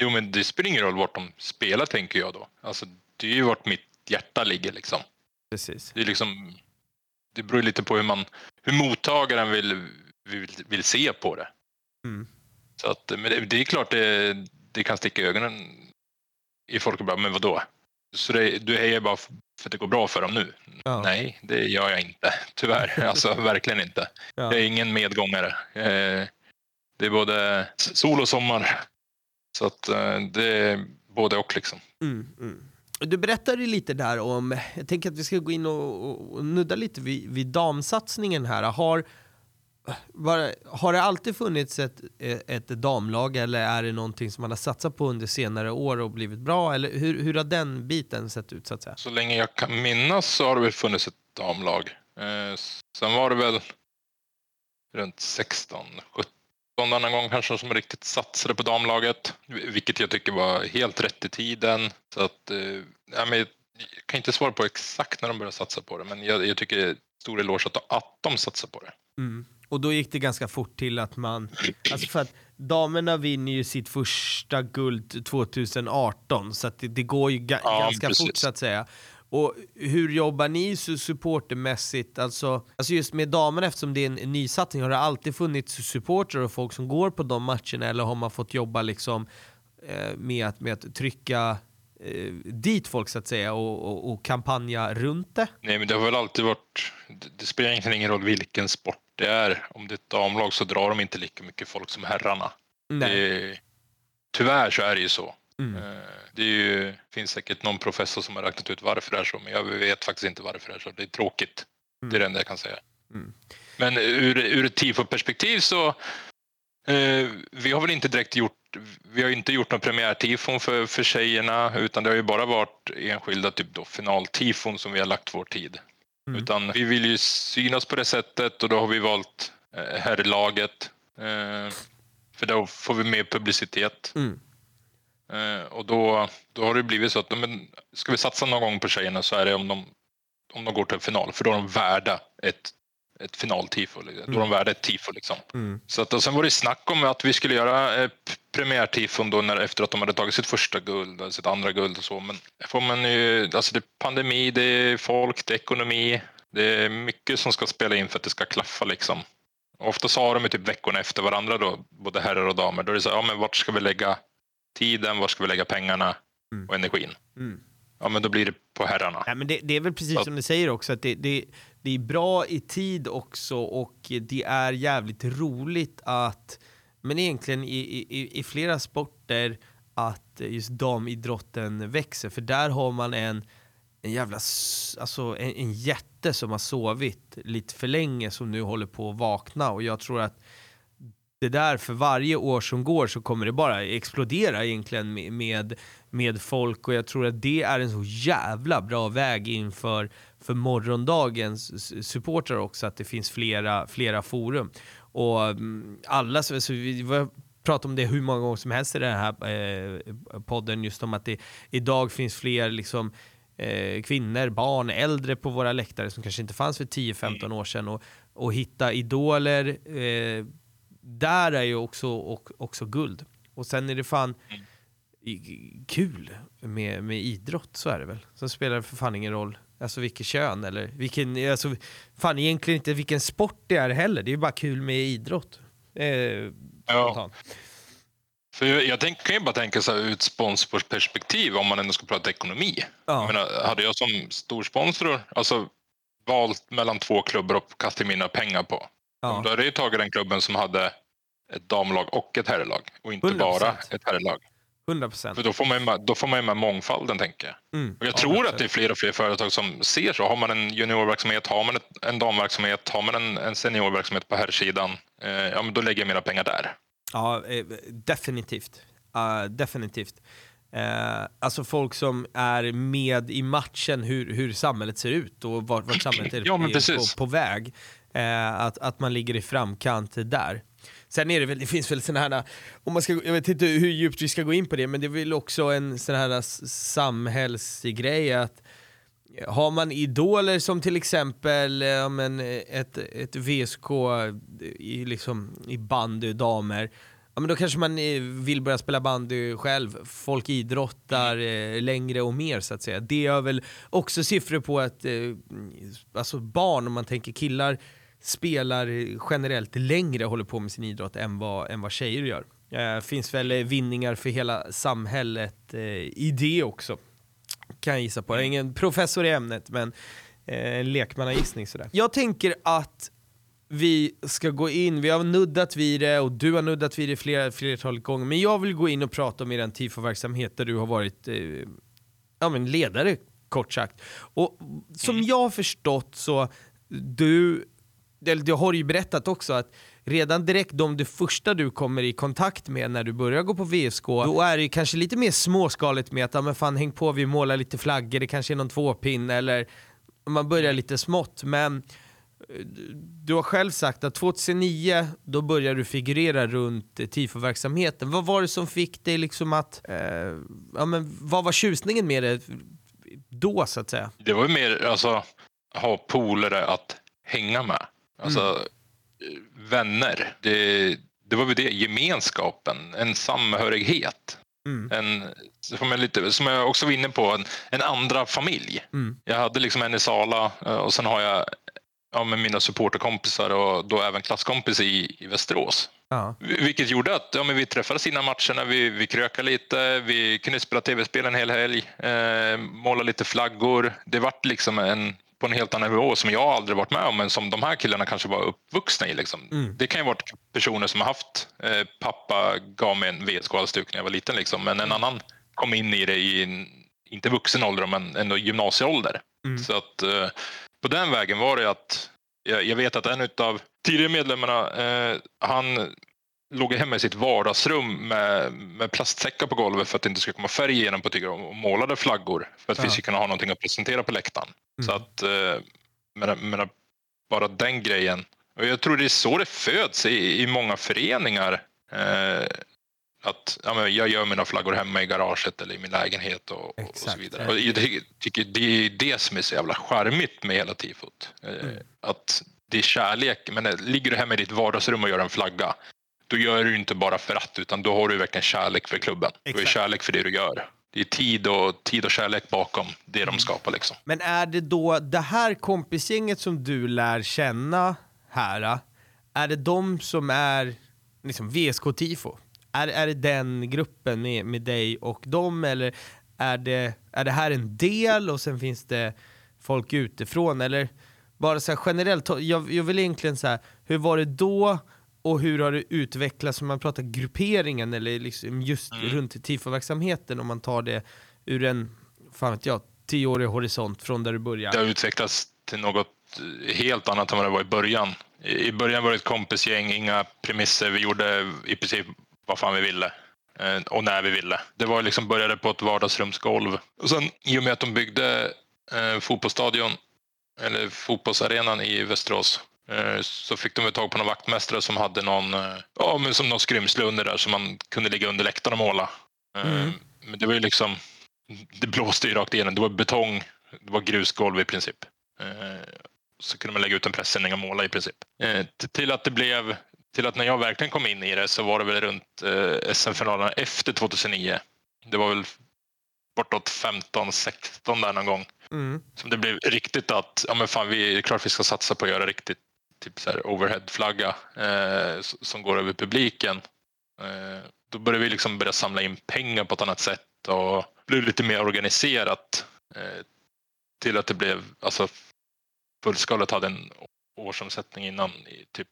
Jo, men det spelar ingen roll vart de spelar, tänker jag då. Alltså, det är ju vart mitt hjärta ligger liksom. Precis. Det är liksom, det beror lite på hur man, hur mottagaren vill, vill, vill se på det. Mm. Så att, men det, det är klart det, det kan sticka i ögonen i folk och bara, men vadå? Så det, du hejar bara för att det går bra för dem nu? Ja. Nej, det gör jag inte. Tyvärr. Alltså verkligen inte. Ja. Jag är ingen medgångare. Eh, Det är både sol och sommar. Så att eh, det är både och liksom. Mm, mm. Du berättade lite där om, jag tänker att vi ska gå in och, och, och nudda lite vid, vid damsatsningen här. Har, var, har det alltid funnits ett, ett damlag eller är det någonting som man har satsat på under senare år och blivit bra? Eller hur, hur har den biten sett ut så att säga? Så länge jag kan minnas så har det väl funnits ett damlag. Eh, sen var det väl runt 16, 17 annan gång kanske som riktigt satsade på damlaget. Vilket jag tycker var helt rätt i tiden. Så att, eh, ja, men jag kan inte svara på exakt när de började satsa på det. Men jag, jag tycker det är stor eloge att, att de satsar på det. Mm. Och då gick det ganska fort till att man, alltså för att damerna vinner ju sitt första guld 2018 så att det, det går ju ga Ja, ganska precis. fort så att säga. Och hur jobbar ni supportermässigt? Alltså, alltså just med damerna eftersom det är en, nysatsning, har det alltid funnits supporter och folk som går på de matcherna eller har man fått jobba liksom eh, med, att, med att trycka eh, dit folk så att säga och, och, och kampanja runt det? Nej, men det har väl alltid varit... Det, det spelar egentligen ingen roll vilken sport det är. Om det är ett damlag så drar de inte lika mycket folk som herrarna. Nej. Det, tyvärr så är det ju så. Mm. Eh, Det ju, finns säkert någon professor som har räknat ut varför det är så, men jag vet faktiskt inte varför det är så. Det är tråkigt. Det är det enda jag kan säga. Mm. Men ur, ur ett tifo-perspektiv så eh, vi har väl inte direkt gjort, vi har inte gjort någon premiärtifon för, för tjejerna utan det har ju bara varit enskilda typ då finaltifon som vi har lagt vår tid. Mm. Utan vi vill ju synas på det sättet och då har vi valt eh, herrlaget. Eh, för då får vi mer publicitet. Mm. Eh, och då, då har det blivit så att men, ska vi satsa någon gång på tjejerna så är det om de, om de går till final. För då är de värda ett, ett finaltifo. Liksom. Då är de värda ett tifo. Liksom. Mm. Så att, och sen var det snack om att vi skulle göra eh, premiärtifon då när, efter att de hade tagit sitt första guld, eller sitt andra guld och så. Men får man ju, alltså det är pandemi, det är folk, det är ekonomi. Det är mycket som ska spela in för att det ska klaffa liksom. Ofta sa de ju typ veckorna efter varandra då, både herrar och damer. Då är det så här, ja men vart ska vi lägga tiden, vart ska vi lägga pengarna Mm. och energin? Mm. Ja men då blir det på herrarna. Ja, men det, det är väl precis Ja. som du säger också, att det, det, det är bra i tid också och det är jävligt roligt att, men egentligen i, i, i flera sporter, att just damidrotten växer. För där har man en, en jävla, alltså en, en jätte som har sovit lite för länge som nu håller på att vakna och jag tror att det där för varje år som går så kommer det bara explodera egentligen med, med, med folk. Och jag tror att det är en så jävla bra väg inför för morgondagens supportrar också att det finns flera, flera forum. Och mm, alla, så, så vi pratat om det hur många gånger som helst i den här eh, podden just om att det idag finns fler liksom eh, kvinnor, barn, äldre på våra läktare som kanske inte fanns för 10-15 år sedan. Och, och hitta idoler eh, där är ju också, och, också guld. Och sen är det fan i- kul med, med idrott, så är det väl. Sen spelar det för fan ingen roll alltså vilket kön eller vilken, alltså fan egentligen inte vilken sport det är heller. Det är ju bara kul med idrott. Eh, Ja. För jag, jag tänk, kan ju bara tänka så här ur ett sponsorperspektiv om man ändå ska prata ekonomi. Ja. Jag menar, hade jag som storsponsor alltså, valt mellan två klubbar och kastat mina pengar på. Ja. Då hade ju tagit den klubben som hade ett damlag och ett herrlag och inte 100%. bara ett herrlag. 100 procent. Då får man ju med, då får man ju med mångfalden tänker jag. Mm. Och jag Ja, tror absolut. att det är fler och fler företag som ser så. Har man en juniorverksamhet, har man ett, en damverksamhet, har man en, en seniorverksamhet på herrsidan, eh, ja men då lägger jag mina pengar där. Ja, eh, definitivt. Uh, definitivt. Eh, alltså folk som är med i matchen hur, hur samhället ser ut och vart, vart samhället är, Ja, på, på väg. Eh, att, att man ligger i framkant där. Sen är det väl, det finns väl sådana här, om man ska, jag vet inte hur djupt vi ska gå in på det, men det är väl också en sån här samhällsgrej att har man idoler som till exempel eh, ja, men, eh, ett, ett VSK i, liksom, i bandy damer ja, men då kanske man eh, vill börja spela bandy själv. Folk idrottar eh, längre och mer så att säga. Det är väl också siffror på att eh, alltså barn, om man tänker killar, spelar generellt längre håller på med sin idrott än vad, än vad tjejer gör. Eh, finns väl vinningar för hela samhället eh, i det också. Kan jag gissa på. Jag är ingen professor i ämnet men eh, en lekmannagissning sådär. Jag tänker att vi ska gå in, vi har nuddat vid det och du har nuddat vid det flera, flertalet gånger, men jag vill gå in och prata om er tifo-verksamhet där du har varit eh, ja, men ledare kort sagt. Och som jag har förstått så, du, eller du har ju berättat också att redan direkt de det första du kommer i kontakt med när du börjar gå på VSK, då är det kanske lite mer småskaligt med att ja, men fan, häng på, vi målar lite flaggor, det kanske är någon tvåpinne eller man börjar lite smått. Men eh, du har själv sagt att 2009 då började du figurera runt eh, tifo-verksamheten. Vad var det som fick dig liksom att, eh, ja men vad var tjusningen med det då så att säga? Det var ju mer alltså ha polare att hänga med. Alltså mm. vänner. Det, det var väl det, gemenskapen, en samhörighet. Mm. En, som, jag lite, som jag också var inne på, en, en andra familj. Mm. Jag hade liksom en i Sala eh, och sen har jag ja, med mina supporterkompisar och då även klasskompis i, i Västerås. Ja. Vilket gjorde att ja, men vi träffades innan matcherna, vi, vi krökade lite, vi kunde spela tv-spel en hel helg, eh, måla lite flaggor. Det vart liksom en, på en helt annan nivå som jag aldrig varit med om, men som de här killarna kanske var uppvuxna i. Liksom. Mm. Det kan ju vara personer som har haft, eh, pappa gav mig en VSK-halsduk när jag var liten, liksom, men en mm. annan kom in i det i, en, inte vuxen ålder, men ändå gymnasieålder. Mm. Så att eh, på den vägen var det att jag, jag vet att en av tidigare medlemmarna, eh, han låg hemma i sitt vardagsrum med, med plastsäckar på golvet för att det inte skulle komma färg igenom på tyger och målade flaggor för att ja. vi skulle kunna ha någonting att presentera på läktaren. Mm. Så att, eh, men, men bara den grejen. Och jag tror det är så det föds i, i många föreningar. Eh, att ja, men jag gör mina flaggor hemma i garaget eller i min lägenhet och, och så vidare. Och jag tycker det är det som är så jävla charmigt med hela tifot. Eh, mm. Att det är kärlek, men ligger du hemma i ditt vardagsrum och gör en flagga, då gör du inte bara för att, utan då har du verkligen kärlek för klubben. Exakt. Du har kärlek för det du gör. Det är tid och, tid och kärlek bakom det de mm. skapar. Liksom. Men är det då det här kompisgänget som du lär känna här, är det de som är liksom VSK-tifo? Är, är det den gruppen med, med dig och dem eller är det, är det här en del och sen finns det folk utifrån? Eller bara så generellt, jag, jag vill egentligen så hur var det då och hur har det utvecklats om man pratar grupperingen eller liksom just mm. runt tifo-verksamheten om man tar det ur en, fan vet jag, tioårig horisont från där du började? Det har utvecklats till något helt annat än vad det var i början. I början var det ett kompisgäng, inga premisser. Vi gjorde i princip vad fan vi ville eh, och när vi ville. Det var liksom började på ett vardagsrumsgolv. Och sen i och med att de byggde eh, fotbollsstadion eller fotbollsarenan i Västerås eh, så fick de tag på någon vaktmästare som hade någon, eh, ja, men som någon skrymsle under där som man kunde ligga under läktaren och måla. Eh, mm. Men det var ju liksom, det blåste ju rakt igenom. Det var betong, det var grusgolv i princip. Eh, så kunde man lägga ut en pressändning och måla i princip. Till att det blev till att när jag verkligen kom in i det så var det väl runt eh, SM-finalerna efter 2009. Det var väl bortåt 15-16 där någon gång. Mm. Som det blev riktigt att, ja men fan vi, är klart vi ska satsa på att göra riktigt typ så här overhead-flagga eh, som går över publiken. Eh, då började vi liksom börja samla in pengar på ett annat sätt och blev lite mer organiserat. Eh, till att det blev, alltså fullskalet hade en årsomsättning innan typ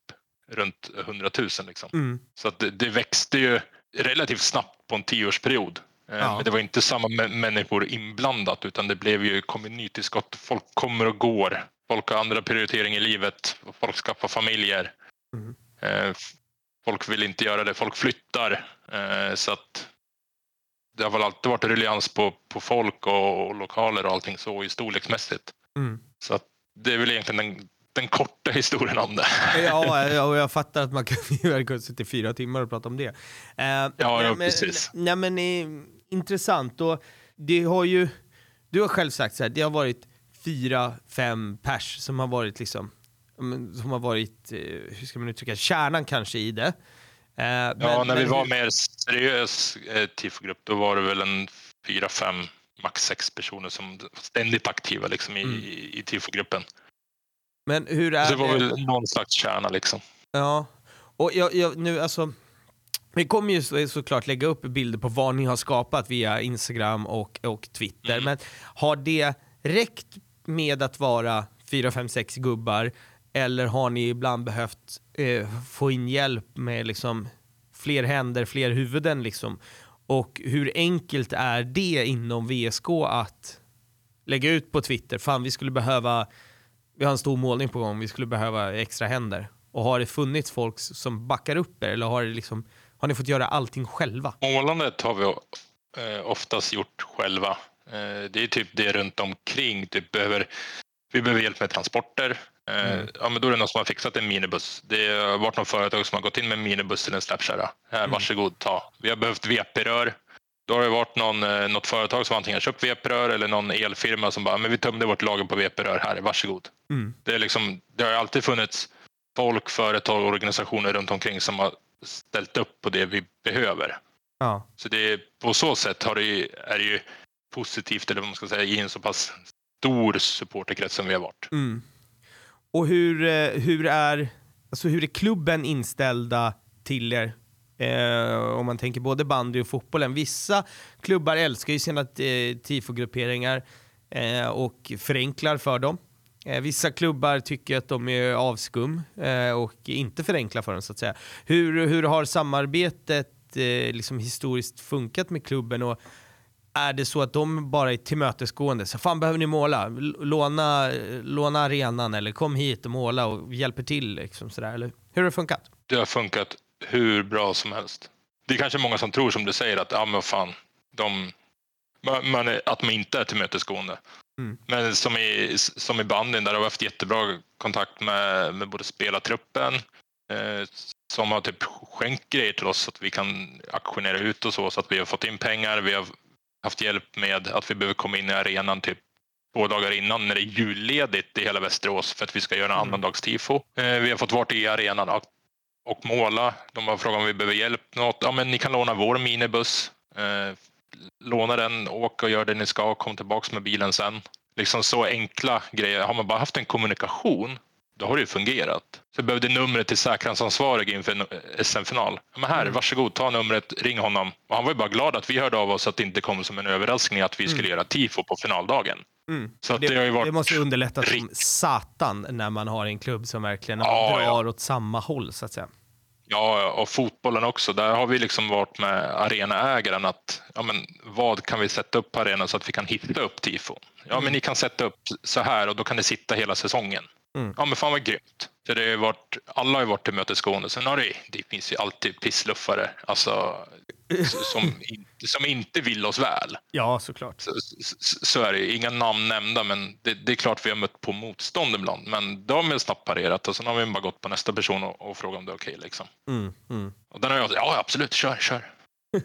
runt 100 000. Liksom. Mm. Så att det, det, växte ju relativt snabbt på en tioårsperiod. Eh, ja. Men det var inte samma människor inblandat utan det blev ju kommunitillskott. Folk kommer och går. Folk har andra prioriteringar i livet. Folk skaffar familjer. Mm. Eh, folk vill inte göra det. Folk flyttar. Eh, så att det har väl alltid varit ruljans på, på folk och, och lokaler och allting så i storleksmässigt. Mm. Så att det är väl egentligen den den korta historien om det. ja, och jag fattar att man kan sitta i fyra timmar och prata om det. Uh, ja, ja, men, precis. Nej, men eh, intressant. Och det har ju, du har själv sagt så här, det har varit fyra, fem pers som har varit liksom, som har varit, eh, hur ska man uttrycka kärnan kanske i det. Eh, ja, men, när vi var mer seriös eh, tifogrupp då var det väl en fyra, fem, max sex personer som ständigt aktiva liksom, i, mm. i tifogruppen. Men hur är Så det? var väl någon slags kärna liksom. Ja, och jag, jag, nu alltså vi kommer ju såklart lägga upp bilder på vad ni har skapat via Instagram och, och Twitter, mm. men har det räckt med att vara 4, 5, 6 gubbar eller har ni ibland behövt eh, få in hjälp med liksom fler händer, fler huvuden liksom? Och hur enkelt är det inom VSK att lägga ut på Twitter, fan vi skulle behöva, vi har en stor målning på gång, vi skulle behöva extra händer. Och har det funnits folk som backar upp er eller har, det liksom, har ni fått göra allting själva? Målandet har vi eh, oftast gjort själva. Eh, det är typ det runt omkring. Typ behöver, vi behöver hjälp med transporter. Eh, mm. Ja, men då är det någon som har fixat en minibuss. Det har varit något företag som har gått in med en minibuss till en släpkärra. Här, mm. varsågod, ta. Vi har behövt VP-rör. Då har det varit någon, eh, något företag som antingen köpt VP-rör eller någon elfirma som bara, men vi tömde vårt lager på VP-rör här, varsågod. Mm. Det, är liksom, det har alltid funnits folk, företag och organisationer runt omkring som har ställt upp på det vi behöver. Ja. Så det, på så sätt har det, är det ju positivt, eller vad man ska säga, i en så pass stor supporterkrets som vi har varit. Mm. Och hur, eh, hur, är, alltså hur är klubben inställda till er? Eh, om man tänker både bandy och fotbollen. Vissa klubbar älskar ju sina eh, tifogrupperingar eh, och förenklar för dem. Eh, vissa klubbar tycker att de är avskum eh, och inte förenklar för dem så att säga. Hur, hur har samarbetet eh, liksom historiskt funkat med klubben och är det så att de bara är tillmötesgående? Så fan behöver ni måla? Låna, låna arenan eller kom hit och måla och hjälper till liksom sådär. Eller hur har det funkat? Det har funkat hur bra som helst. Det är kanske många som tror som du säger att ja men fan, de, man, att man inte är tillmötesgående. Mm. Men som i, som i bandyn där har vi haft jättebra kontakt med, med både spelartruppen eh, som har typ skänkt grejer till oss så att vi kan aktionera ut och så, så att vi har fått in pengar. Vi har haft hjälp med att vi behöver komma in i arenan typ två dagar innan när det är julledigt i hela Västerås för att vi ska göra en mm. annandagstifo. Eh, vi har fått vara i arenan och, och måla. De har frågat om vi behöver hjälp något. Ja, men ni kan låna vår minibuss. Eh, låna den, åk och gör det ni ska, kom tillbaks med bilen sen. Liksom så enkla grejer. Har man bara haft en kommunikation, då har det ju fungerat. Så jag behövde numret till säkerhetsansvarig inför en SM-final. Men här, mm. varsågod, ta numret, ring honom. Och han var ju bara glad att vi hörde av oss att det inte kom som en överraskning att vi skulle mm. göra tifo på finaldagen. Mm. Så det, det, varit... det, måste underlätta som satan när man har en klubb som verkligen ja, drar ja. åt samma håll så att säga. Ja, och fotbollen också. Där har vi liksom varit med arenaägaren att ja, men vad kan vi sätta upp på arenan så att vi kan hitta upp tifon? Ja, men ni kan sätta upp så här och då kan det sitta hela säsongen. Mm. Ja, men fan vad grymt. För det har varit, alla har ju varit tillmötesgående. Sen har det, det finns ju alltid pissluffare alltså, som, som inte vill oss väl. Ja, såklart. Så, så, så är det. Inga namn nämnda, men det, det, är klart vi har mött på motstånd ibland. Men då har vi snabbt parerat och sen har vi bara gått på nästa person och, och frågat om det är okej. Okay, liksom. mm, mm. Och den har jag ja absolut, kör, kör.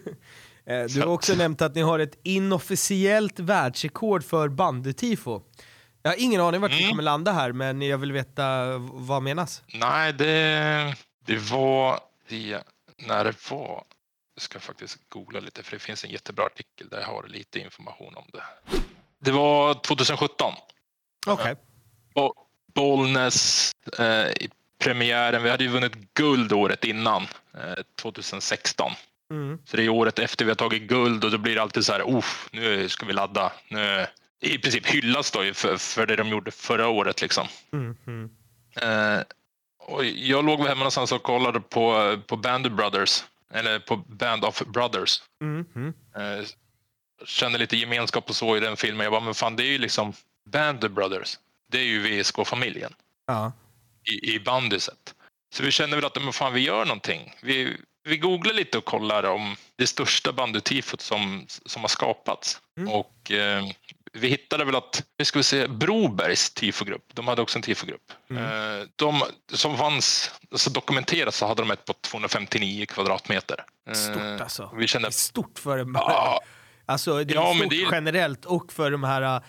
Eh, du har också nämnt att ni har ett inofficiellt världsrekord för bandytifo. Jag har ingen aning vart mm. vi kommer landa här, men jag vill veta vad menas? Nej, det, det var det, när det var. Jag ska faktiskt googla lite, för det finns en jättebra artikel där jag har lite information om det. Det var 2017. Okej. Okay. Bollnäs eh, i premiären. Vi hade ju vunnit guld året innan, eh, 2016. Mm. Så det är året efter vi har tagit guld och då blir det alltid så här, nu ska vi ladda. Nu, i princip hyllas då för, för det de gjorde förra året. Liksom. Mm, mm. Eh, och jag låg hemma någonstans och kollade på, på Band Brothers, eller på Band of Brothers. Mm, eh, kände lite gemenskap och så i den filmen. Jag bara, men fan det är ju liksom Band Brothers. Det är ju VSK-familjen. Ja. I, i bandyset. Så vi kände väl att men fan, vi gör någonting. Vi, vi googlar lite och kollar om det största bandytifot som, som har skapats. Mm. Och eh, vi hittade väl att, vi ska se, Brobergs tifogrupp, de hade också en tifogrupp. Mm. Eh, de som fanns, alltså dokumenterat så hade de ett på 259 kvadratmeter. Eh, stort alltså. Vi kände, det är stort för dem. Ja, alltså det är ja, stort det är... generellt och för de här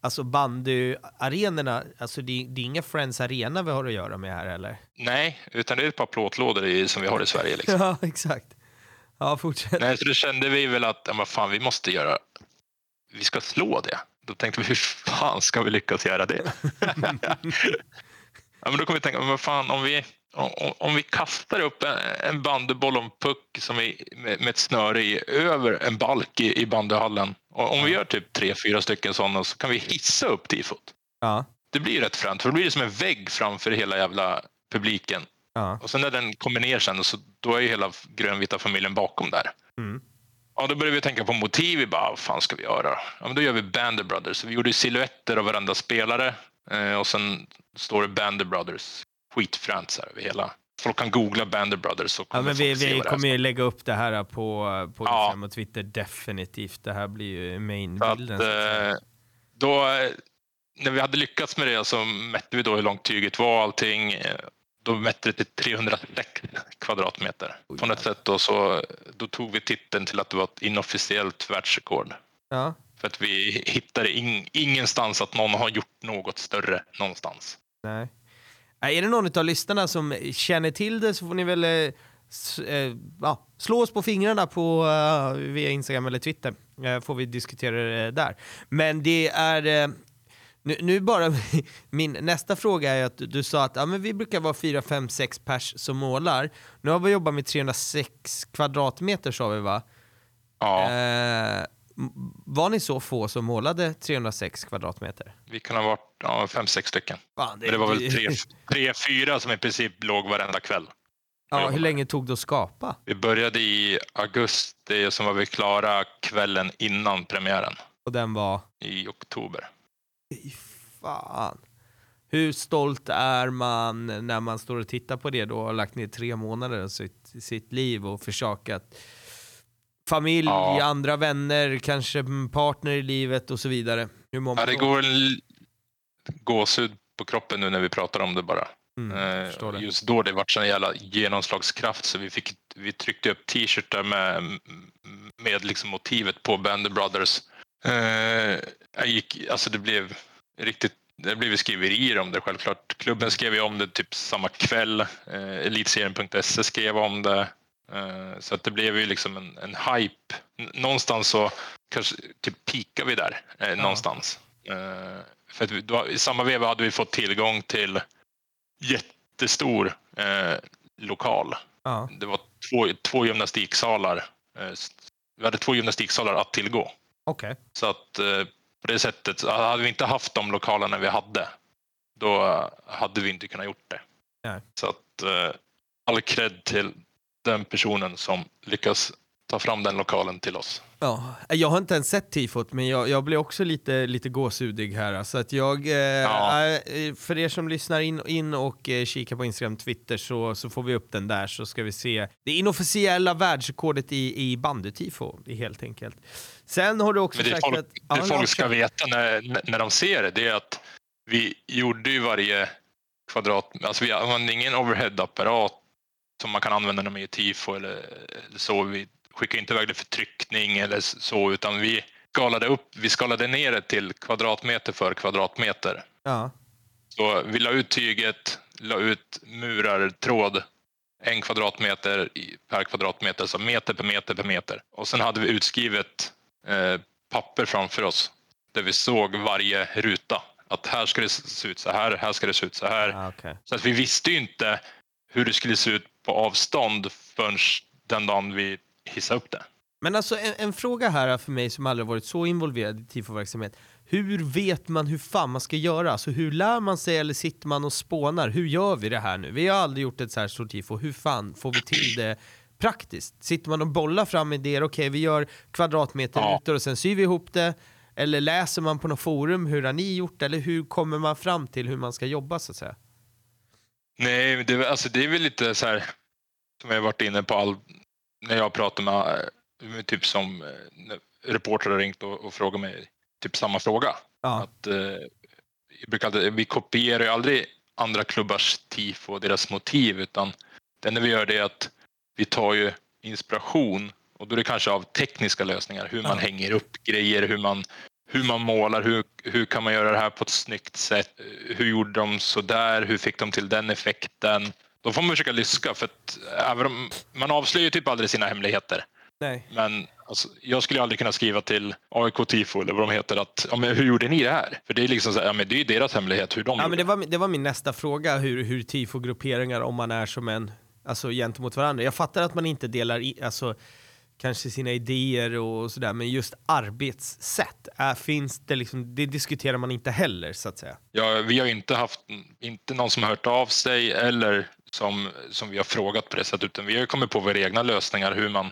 alltså bandyarenorna, alltså det, det är inga Friends Arena vi har att göra med här eller? Nej, utan det är ett par plåtlådor i, som vi har i Sverige. Liksom. Ja, exakt. Ja, fortsätt. Nej, så då kände vi väl att, ja, fan, vi måste göra, vi ska slå det. Då tänkte vi, hur fan ska vi lyckas göra det? ja, men då kom vi tänka, men fan, om vi, om, om vi kastar upp en, en bandyboll och en puck som är, med, med ett snöre i över en balk i, i bandyhallen. Och om vi gör typ tre, fyra stycken sådana så kan vi hissa upp tifot. Ja, Det blir rätt fränt, för då blir det som en vägg framför hela jävla publiken. ja. Och sen när den kommer ner sen, så då är ju hela grönvita familjen bakom där. Mm. Ja, då började vi tänka på motiv. Vi bara, vad fan ska vi göra? Ja, men då gör vi Bander Brothers. Så vi gjorde silhuetter av varenda spelare. Eh, och sen står det Bander Brothers. Skitfränt så här över hela. Folk kan googla Bander Brothers. Så Ja, men vi, vi kommer ju lägga upp det här på, på Ja. Instagram och Twitter definitivt. Det här blir ju main-bilden. eh, då, eh, när vi hade lyckats med det så mätte vi då hur långt tyget var och allting. Då mätte det till 306 kvadratmeter. Oj, På något sätt då, så, då tog vi titeln till att det var ett inofficiellt världsrekord. Ja. För att vi hittade in, ingenstans att någon har gjort något större någonstans. Nej. Äh, Är det någon av lyssnarna som känner till det så får ni väl eh, eh, slå oss på fingrarna på, eh, via Instagram eller Twitter. Eh, får vi diskutera det där. Men det är... Nu, nu bara min nästa fråga är att du, du sa att ja, men vi brukar vara 4, 5, 6 pers som målar. Nu har vi jobbat med 306 kvadratmeter sa vi va? Ja, Eh, var ni så få som målade 306 kvadratmeter? vi kan ha varit ja, fem, sex stycken. Fan, Men det var väl tre, tre, fyra som i princip låg varenda kväll. Ja, hur länge tog det att skapa? Vi började i augusti och sen var vi klara kvällen innan premiären Och den var... i oktober. Fy fan. Hur stolt är man när man står och tittar på det då och har lagt ner tre månader av sitt, sitt liv och försakat familj, Ja. andra vänner, kanske partner i livet och så vidare. Hur mår man Ja, det går en gåshud på kroppen nu när vi pratar om det bara. Mm, Eh. Just då det vart sån jävla genomslagskraft så vi, fick, vi tryckte upp t-shirtar med, med liksom motivet på Band Brothers. Eh, jag gick, alltså det blev riktigt det blev skriverier om det självklart. Klubben skrev ju om det typ samma kväll. Eh, Elitserien.se skrev om det. Eh, så att det blev ju liksom en, en hype. N- Någonstans så kanske typ pikar vi där. Eh, Någonstans. Eh, för att vi, då, I samma veva hade vi fått tillgång till jättestor eh, lokal. Ja. Det var två, två gymnastiksalar. Eh, vi hade två gymnastiksalar att tillgå. Okej. Så att eh, på det sättet, hade vi inte haft de lokalerna vi hade, då hade vi inte kunnat gjort det. Nej. Så att eh, all cred till den personen som lyckas ta fram den lokalen till oss. Ja, jag har inte ens sett tifot men jag, jag blir också lite, lite gåsudig här. Så att jag, eh, Ja. eh, för er som lyssnar in, in och eh, kikar på Instagram Twitter så, så får vi upp den där så ska vi se det inofficiella världsrekordet i, i bandytifo, helt enkelt. Sen har du också Men det sagt folk, att... det Ja, folk ska veta när, när de ser det, det är att vi gjorde ju varje kvadrat, alltså vi använde ingen overhead-apparat som man kan använda när man gör tifo eller, eller så. Vi skickade inte iväg det för tryckning eller så, utan vi skalade upp, vi skalade ner det till kvadratmeter för kvadratmeter. ja. Så vi la ut tyget, la ut murartråd en kvadratmeter per kvadratmeter, så meter per meter per meter. Och sen hade vi utskrivet eh, papper framför oss där vi såg varje ruta. Att här ska det se ut så här, här ska det se ut så här. Ah, okej. Så att vi visste ju inte hur det skulle se ut på avstånd förrän den dagen vi hissade upp det. Men alltså en, en fråga här för mig som aldrig varit så involverad i tifo-verksamhet. Hur vet man hur fan man ska göra? Alltså hur lär man sig eller sitter man och spånar? Hur gör vi det här nu? Vi har aldrig gjort ett så här stort tifo. Hur fan får vi till det praktiskt? Sitter man och bollar fram idéer? Okej, vi gör kvadratmeter Ja. rutor och sen syr vi ihop det. Eller läser man på något forum? Hur har ni gjort? Eller hur kommer man fram till hur man ska jobba så att säga? Nej, det, alltså, det är väl lite så här som jag varit inne på all, när jag pratar med, med typ som eh, reportrar har ringt och, och frågat mig typ samma fråga. Ja. Att, eh, alltid, vi kopierar ju aldrig andra klubbars tifo och deras motiv utan det enda vi gör det är att vi tar ju inspiration och då är det kanske av tekniska lösningar, hur man Ja. hänger upp grejer, hur man hur man målar, hur, hur kan man göra det här på ett snyggt sätt? Hur gjorde de så där? Hur fick de till den effekten? Då får man försöka lyssna för att även om, man avslöjar typ aldrig sina hemligheter. Nej. Men alltså, jag skulle aldrig kunna skriva till AIK Tifo eller vad de heter att ja, men hur gjorde ni det här? För det är liksom så här, ja, men det är deras hemlighet hur de Ja, gjorde. men det, var, det var min nästa fråga, hur, hur tifo-grupperingar, om man är som en, alltså gentemot varandra. Jag fattar att man inte delar, i, alltså kanske sina idéer och sådär, men just arbetssätt, är, finns det liksom, det diskuterar man inte heller så att säga. Ja, vi har inte haft inte någon som har hört av sig eller som, som vi har frågat på det sättet, utan vi har kommit på våra egna lösningar hur man,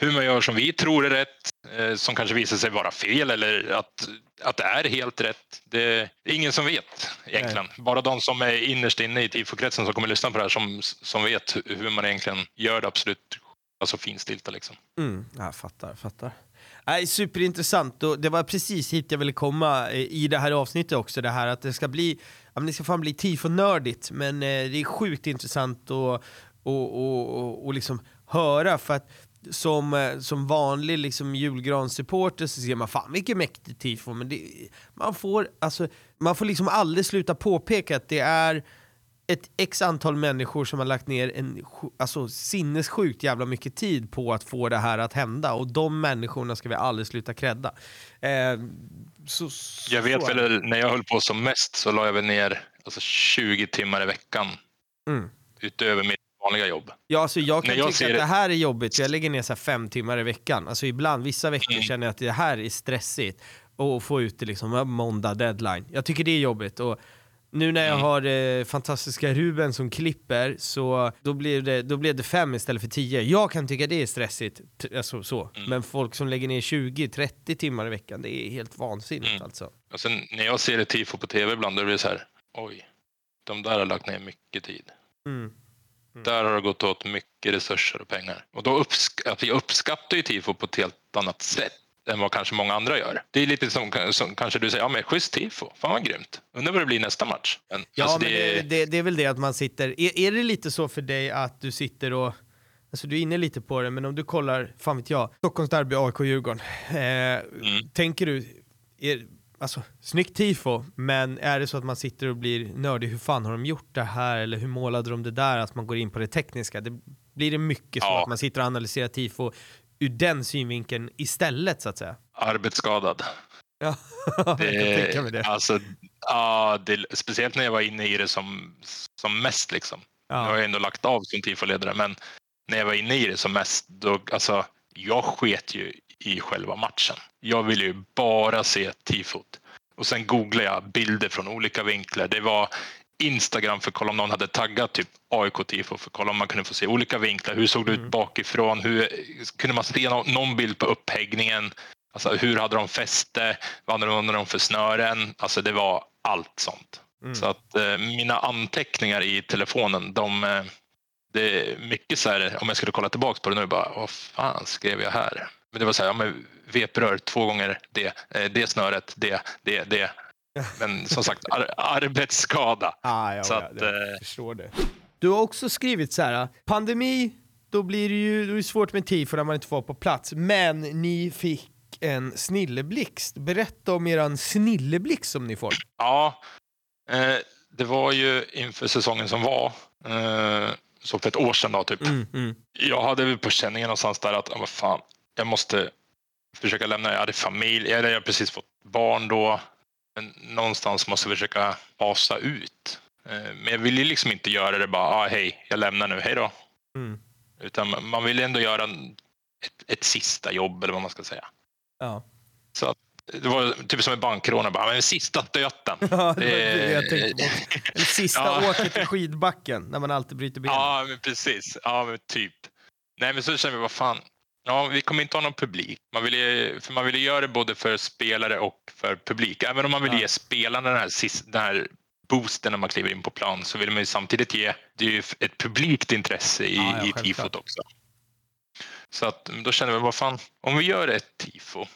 hur man gör som vi tror är rätt, eh, som kanske visar sig vara fel eller att, att det är helt rätt. Det är ingen som vet egentligen. Bara de som är innerst inne i tifokretsen som kommer lyssna på det här som, som vet hur man egentligen gör det absolut alltså finstilta liksom. Mm, jag fattar, fattar. Nej, superintressant och det var precis hit jag ville komma eh, i det här avsnittet också, det här att det ska bli, men det ska fan bli tifo-nördigt, men eh, det är sjukt intressant att och, och, och, och liksom höra för att som, eh, som vanlig liksom julgranssupporter så ser man fan vilket mäktigt tifo, men det, man, får, alltså, man får liksom aldrig sluta påpeka att det är ett x antal människor som har lagt ner en alltså, sinnessjukt jävla mycket tid på att få det här att hända och de människorna ska vi aldrig sluta credda. Eh, så, så, Jag vet väl när jag höll på som mest så la jag väl ner alltså 20 timmar i veckan Mm. utöver mitt vanliga jobb. Ja, alltså jag kan När jag tycka ser att det- här är jobbigt, jag lägger ner så här fem timmar i veckan. Alltså ibland, vissa veckor Mm. känner jag att det här är stressigt. Och få ut det liksom, måndag deadline. Jag tycker det är jobbigt. Och nu när jag Mm. har eh, fantastiska Ruben som klipper, så då blir, det, då blir det fem istället för tio. Jag kan tycka det är stressigt, alltså, så. Mm. men folk som lägger ner 20-30 timmar i veckan, det är helt vansinnigt Mm. alltså. Och sen när jag ser ett tifo på tv ibland då blir det så här, oj, de där har lagt ner mycket tid. Mm. Där har det gått åt mycket resurser och pengar. Och då uppsk- att vi uppskattar ju tifo på ett helt annat sätt än vad kanske många andra gör. Det är lite som, som kanske du säger, ja men schysst tifo, fan vad grymt. Undrar vad det blir nästa match. Men, Ja, alltså, men det, det, det är väl det att man sitter... Är, är det lite så för dig att du sitter och... Alltså du är inne lite på det, men om du kollar, fan vet jag, Stockholms derby, AIK, Djurgården. Eh, Tänker du, är, alltså snyggt tifo, men är det så att man sitter och blir nördig, hur fan har de gjort det här? Eller hur målade de det där? Att man går in på det tekniska. Det, blir det mycket så Ja. att man sitter och analyserar tifo ur den synvinkeln istället så att säga? Arbetsskadad. Ja, jag kan tänka mig det. Alltså, ja, det, speciellt när jag var inne i det som, som mest. Liksom. Nu har Ja. jag ändå lagt av som tifoledare, men när jag var inne i det som mest, då, alltså, jag sket ju i själva matchen. Jag ville ju bara se tifot. Och sen googlade jag bilder från olika vinklar. Det var Instagram för att kolla om någon hade taggat typ AIK tifo för att kolla om man kunde få se olika vinklar. Hur såg det ut bakifrån? Hur, kunde man se nå- någon bild på upphäggningen? Alltså, hur hade de fäste? Vad hade de för snören? Alltså det var allt sånt. Mm. Så att eh, mina anteckningar i telefonen, de, eh, det är mycket så här, om jag skulle kolla tillbaka på det nu, bara vad fan skrev jag här? Men det var så här, ja, men veprör två gånger det, eh, det snöret, det, det, det. Men som sagt, ar- arbetsskada. Ah, ja, Så ja, att, jag eh, förstår det. Du har också skrivit så här, pandemi, då blir det ju då är det svårt med tifo när man inte får vara på plats, men ni fick en snilleblixt. Berätta om eran snilleblixt som ni får. Ja, eh, det var ju inför säsongen som var, eh, så för ett år sedan då typ. Mm, mm. Jag hade väl på känningen någonstans där att, ja, vad fan, jag måste försöka lämna, jag hade familj, jag hade precis fått barn då. Men någonstans måste jag försöka fasa ut. Eh, Men jag ville liksom inte göra det bara, ah, hej, jag lämnar nu, hej då. Mm. Utan man- ville ändå göra ett, ett sista jobb eller vad man ska säga. Ja. Så att, det var typ som en bankrånare, bara, men sista stöten. Ja, det det jag Eh, tänkte på. Sista Ja. åket i skidbacken, när man alltid bryter benen. Ja, men precis. Ja, men typ. Nej, men så känner vi, vad fan. Ja, vi kommer inte ha någon publik. Man vill ju, för man vill ju göra det både för spelare och för publik. Även om man vill Ja. ge spelarna den här, den här boosten när man kliver in på plan så vill man ju samtidigt ge det är ju ett publikt intresse i, Ja, ja, i tifot också. Så att då känner vi, vad fan, om vi gör ett tifo,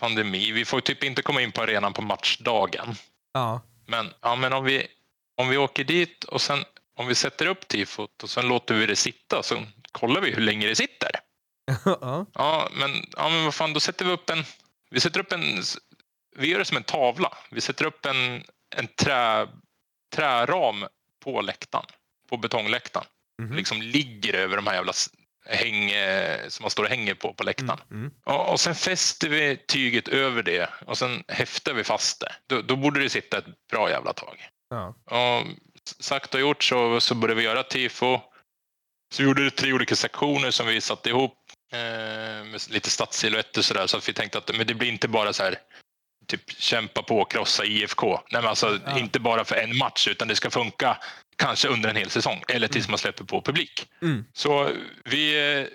pandemi, vi får typ inte komma in på arenan på matchdagen. Ja. Men, ja, men om, vi, om vi åker dit och sen om vi sätter upp tifot och sen låter vi det sitta så kollar vi hur länge det sitter. Ja. Ja, men, ja, men vad fan, då sätter vi upp en, vi sätter upp en vi gör det som en tavla. Vi sätter upp en, en trä, träram på läktaren, på betongläktaren. Mhm. Liksom ligger över de här jävla häng, som man står och hänger på på läktaren. Mm. Mm. Och, och sen fäster vi tyget över det och sen häftar vi fast det. Då, då borde det sitta ett bra jävla tag. Ja. Och sagt och gjort så, så började vi göra tifo. Så vi gjorde tre olika sektioner som vi satte ihop med lite stadssilhuetter sådär. Så att vi tänkte att men det blir inte bara så här typ kämpa på och krossa IFK. Nej, men alltså Ja. inte bara för en match utan det ska funka kanske under en hel säsong eller tills man släpper på publik. Mm. Så vi eh,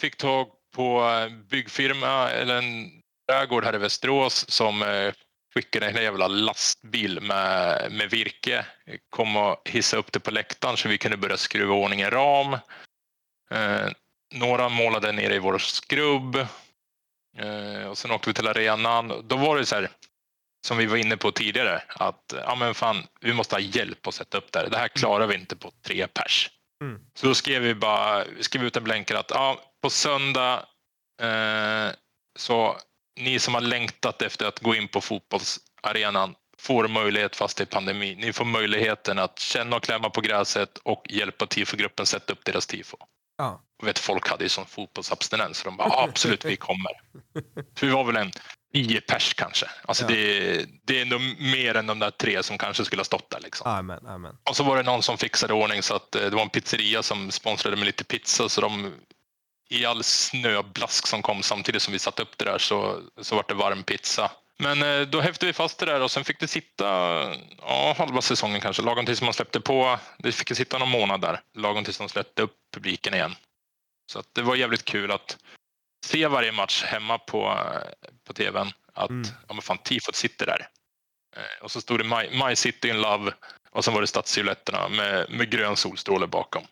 fick tag på en byggfirma eller en trädgård här i Västerås som eh, skickade en jävla lastbil med, med virke. Kom och hissa upp det på läktaren så vi kunde börja skruva i ordning en ram. Några målade nere i vår skrubb. Eh, och sen åkte vi till arenan. Då var det så här, som vi var inne på tidigare, att ja, men fan, vi måste ha hjälp att sätta upp det här. Det här klarar vi inte på tre pers. Mm. Så då skrev vi bara skrev ut en blänkare att ja, på söndag eh, så ni som har längtat efter att gå in på fotbollsarenan får möjlighet fast det är pandemi. Ni får möjligheten att känna och klämma på gräset och hjälpa tifogruppen sätta upp deras tifo. Ja. Vet, folk hade ju sån fotbollsabstinens så de bara "Ja, absolut vi kommer. Så vi var väl en nio pers kanske. Alltså Ja. det, det är nog mer än de där tre som kanske skulle ha stått där. Liksom. Amen, amen. Och så var det någon som fixade ordning så att eh, det var en pizzeria som sponsrade med lite pizza så de i all snöblask som kom samtidigt som vi satte upp det där så, så var det varm pizza. Men eh, då häfte vi fast det där och sen fick det sitta ja, halva säsongen kanske, lagom tills man släppte på. Det fick sitta någon månad där, lagom tills de släppte upp publiken igen. Så att det var jävligt kul att se varje match hemma på, eh, på tvn. Att Mm. ja, men fan, tifot sitter där. Eh, Och så stod det My, My City in Love och sen var det stadssilhuetterna med, med grön solstråle bakom.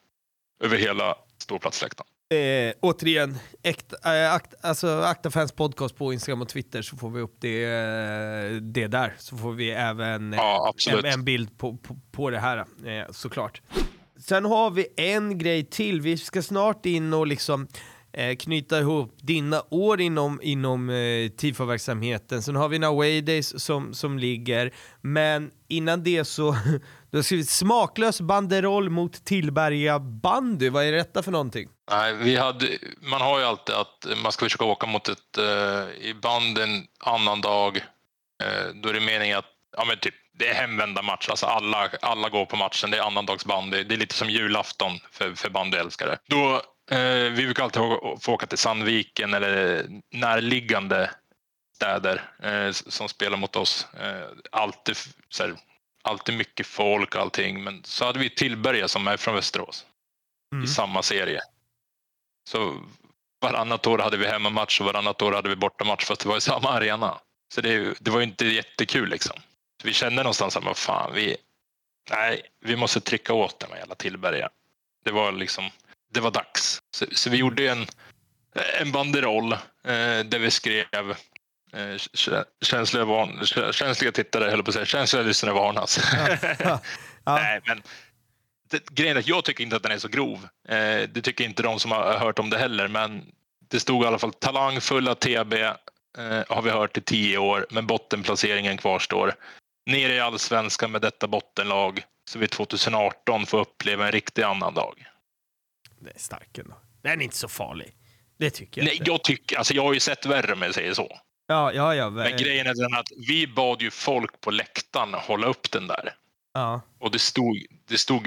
Över hela ståplatsläktaren. Eh, återigen, äkta, äh, akt, alltså, Akta Fans podcast på Instagram och Twitter så får vi upp det, eh, det där. Så får vi även eh, Ja, en, en bild på, på, på det här eh, såklart. Sen har vi en grej till. Vi ska snart in och liksom eh, knyta ihop dina år inom, inom eh, TIFO-verksamheten. Sen har vi en away days som, som ligger. Men innan det så du har skrivit smaklös banderoll mot Tillberga bandy. Vad är detta för någonting? Nej, vi hade, man har ju alltid att man ska försöka åka mot ett, eh, i banden annan dag. Eh, då är det meningen att ja, men typ, det är hemvända match. Alltså alla, alla går på matchen. Det är annandagsbandy. Det är lite som julafton för, för bandyälskare. Då, eh, vi brukar alltid få, åka till Sandviken eller närliggande städer eh, som spelar mot oss. Eh, alltid, här, alltid mycket folk och allting. Men så hade vi Tillberga som är från Västerås Mm. i samma serie. Så varannat år hade vi hemmamatch och varannat år hade vi bortamatch fast det var i samma arena. Så det, det var ju inte jättekul liksom. Vi kände någonstans att fan, vi, nej, vi måste trycka åt den här jävla Tillberga. Det var liksom, det var dags. Så, så vi gjorde en, en banderoll eh, där vi skrev eh, kä- känsliga, tittare, höll på att säga, känsliga lyssnare varnas. Ja. Ja. Nej, men det, grejen är att jag tycker inte att den är så grov. Eh, det tycker inte de som har hört om det heller, men det stod i alla fall talangfulla TB eh, har vi hört i tio år, men bottenplaceringen kvarstår. Nere i allsvenskan med detta bottenlag så vi 2018 får uppleva en riktig annan dag. Det är stark ändå. Den är inte så farlig. Det tycker jag Nej, inte. jag tycker, alltså jag har ju sett värre om jag säger så. Ja, ja, ja. Men grejen är den att vi bad ju folk på läktaren hålla upp den där. ja. Och det stod, det stod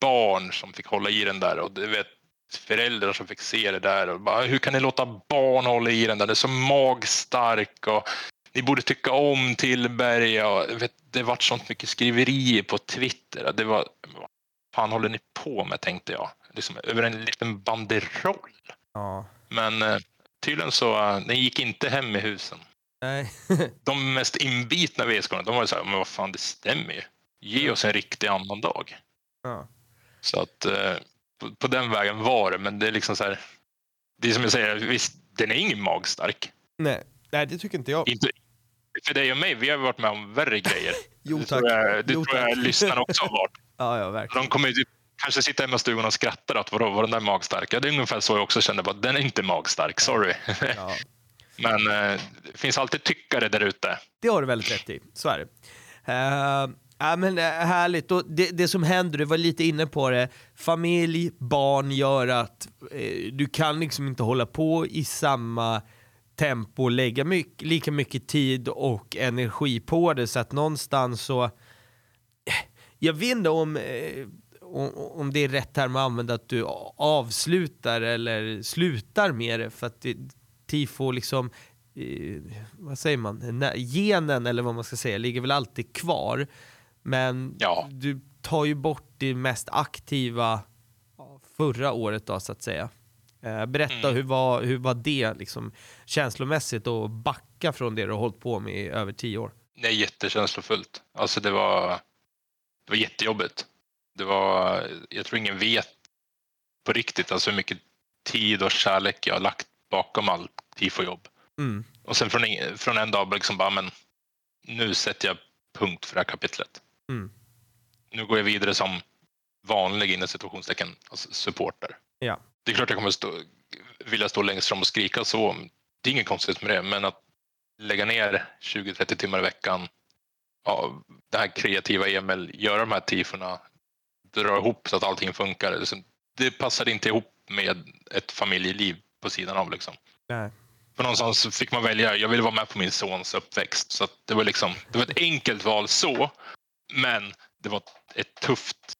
barn som fick hålla i den där och det vet föräldrar som fick se det där. Och bara, hur kan ni låta barn hålla i den där? Det är så magstark och ni borde tycka om Tillberga. Och, vet, det vart sånt mycket skriverier på Twitter. Det var, vad fan håller ni på med tänkte jag. Liksom, över en liten banderoll. ja. Men eh, tydligen så, eh, den gick inte hem i husen. Nej. De mest inbitna VSK, de var ju så här, men vad fan det stämmer ju. Ge oss en riktig annan dag. ja. Så att eh, på, på den vägen var det, men det är liksom så här. Det är som jag säger, visst, den är ingen magstark. Nej. Nej, det tycker inte jag. Inte, för dig och mig, vi har varit med om värre grejer. Jo det tack. tror jag, det Jo, tror jag lyssnarna också har varit. Ja, ja, verkligen. De kommer ju typ kanske sitta hemma i stugan och skratta att vadå, var den där magstark? Ja, det är ungefär så jag också kände, bara, den är inte magstark, sorry. Ja. Men eh, det finns alltid tyckare där ute. Det har du väldigt rätt i, så är det. Uh, ja, men, uh, härligt. Och det, det som händer, du var lite inne på det, familj, barn gör att uh, du kan liksom inte hålla på i samma tempo och lägga mycket, lika mycket tid och energi på det. Så att någonstans så... Jag vet inte om, eh, om, det är rätt term att använda, att du avslutar eller slutar med det. För att det, tifo liksom, eh, vad säger man, genen eller vad man ska säga, ligger väl alltid kvar. Men ja. du tar ju bort det mest aktiva förra året då så att säga. Eh, berätta, mm. hur, var, hur var det liksom, känslomässigt att backa från det du har hållit på med i över tio år? Det är jättekänslofullt. Alltså det var, det var jättejobbigt. Det var, jag tror ingen vet på riktigt alltså hur mycket tid och kärlek jag har lagt bakom allt tifo-jobb. Mm. Och sen från, från en dag liksom bara, men nu sätter jag punkt för det här kapitlet. Mm. Nu går jag vidare som vanlig inom situationstecken alltså supporter. Ja det är klart jag kommer stå, vilja stå längst fram och skrika så. Det är inget konstigt med det, men att lägga ner 20-30 timmar i veckan, ja, det här kreativa Emil, göra de här tifona, dra ihop så att allting funkar. Det passade inte ihop med ett familjeliv på sidan av. Liksom. Nej. För någonstans fick man välja, jag ville vara med på min sons uppväxt. Så det, var liksom, det var ett enkelt val så, men det var ett tufft,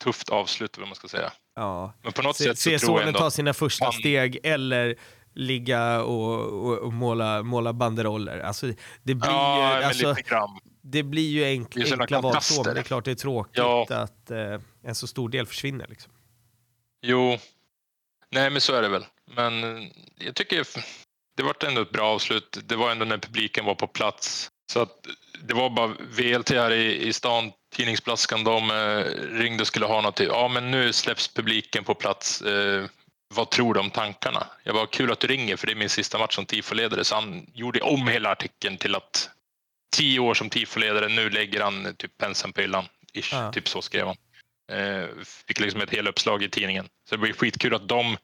tufft avslut, vad man ska säga. Ja. Men på något se, sätt så se tror sonen ta sina första han... steg eller ligga och, och, och, måla, måla banderoller. Alltså, det blir ja, ju, alltså, det blir ju enk, enkla val så, men det är klart det är tråkigt ja. att eh, en så stor del försvinner. Liksom. Jo, nej men så är det väl. Men jag tycker det var ändå ett bra avslut. Det var ändå när publiken var på plats. Så att det var bara VLT här i, i stan Tidningsblaskan de eh, ringde och skulle ha något. Ja, men nu släpps publiken på plats. Eh, vad tror du om tankarna? Jag var kul att du ringer för det är min sista match som tifoledare. Så han gjorde om hela artikeln till att tio år som tifoledare, nu lägger han typ penseln på hyllan. Ish, ja. Typ så skrev han. Eh, fick liksom ett heluppslag i tidningen. Så det blir skitkul att de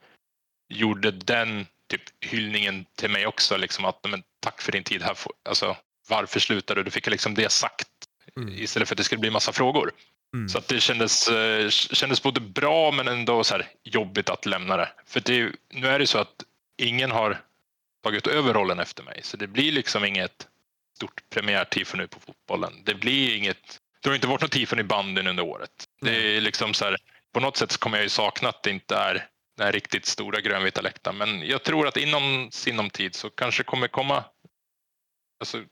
gjorde den typ hyllningen till mig också. Liksom att, men, tack för din tid här. Alltså, varför slutade du? Du fick liksom det sagt mm. istället för att det skulle bli massa frågor. Mm. Så att det kändes, eh, kändes både bra men ändå så här jobbigt att lämna det. För det, nu är det så att ingen har tagit över rollen efter mig så det blir liksom inget stort premiärtifo nu på fotbollen. Det blir inget, det har inte varit något tifon i banden under året. Mm. Det är liksom så här, på något sätt kommer jag ju sakna att det inte är den här riktigt stora grönvita läktaren. Men jag tror att inom sinom tid så kanske kommer komma alltså,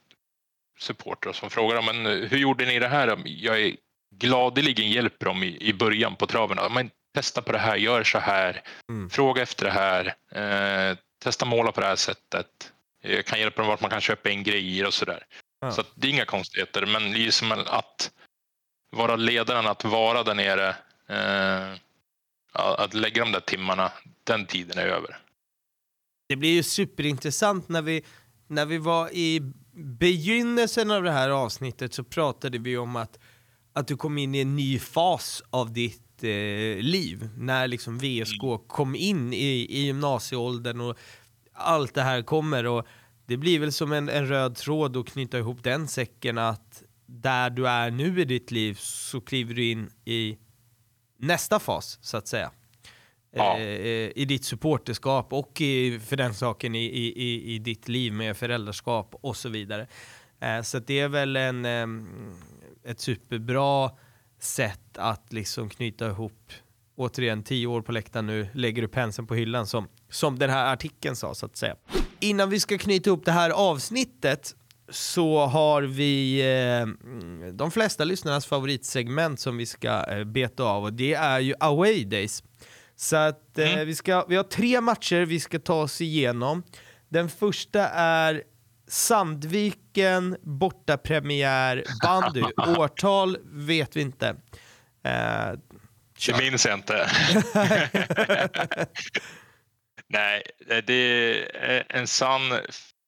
supportrar som frågar men hur gjorde ni det här? Jag är gladeligen hjälper dem i, i början på traven. Men testa på det här, gör så här, mm. fråga efter det här, eh, testa måla på det här sättet. Jag kan hjälpa dem vart man kan köpa in grejer och sådär. Ja. Så det är inga konstigheter, men det är som att vara ledaren, att vara där nere, eh, att lägga de där timmarna, den tiden är över. Det blir ju superintressant när vi, när vi var i begynnelsen av det här avsnittet så pratade vi om att, att du kom in i en ny fas av ditt eh, liv. När liksom VSK mm. kom in i, i gymnasieåldern och allt det här kommer. Och det blir väl som en, en röd tråd att knyta ihop den säcken att där du är nu i ditt liv så kliver du in i nästa fas så att säga ja. Eh, eh, i ditt supporterskap och i, för den saken i, i, i ditt liv med föräldraskap och så vidare. Eh, så det är väl en, eh, ett superbra sätt att liksom knyta ihop återigen tio år på läktaren nu lägger du penseln på hyllan som, som den här artikeln sa så att säga. Innan vi ska knyta ihop det här avsnittet så har vi eh, de flesta lyssnarnas favoritsegment som vi ska eh, beta av och det är ju away days. Så att eh, mm. vi, ska, vi har tre matcher vi ska ta oss igenom. Den första är Sandviken bortapremiär bandy. Årtal vet vi inte. Eh, det minns jag inte. Nej, det är en sann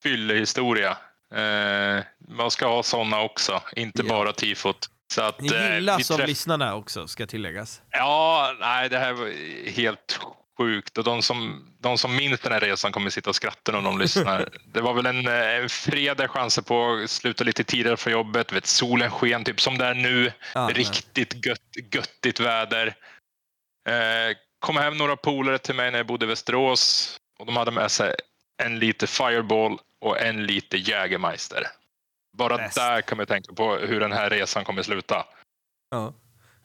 fyllehistoria. Eh, man ska ha sådana också, inte ja. bara tifot. Så att, Ni gillas eh, av lyssnarna också, ska tilläggas. Ja, nej, det här var helt sjukt och de som, de som minns den här resan kommer sitta och skratta när de lyssnar. Det var väl en, en fredag chanser på att sluta lite tidigare från jobbet. Vet, solen sken typ som det är nu. Ja, Riktigt gött, göttigt väder. Eh, kom hem några polare till mig när jag bodde i Västerås och de hade med sig en liter Fireball och en liter Jägermeister. Bara Bäst. där kan man tänka på hur den här resan kommer sluta. Ja.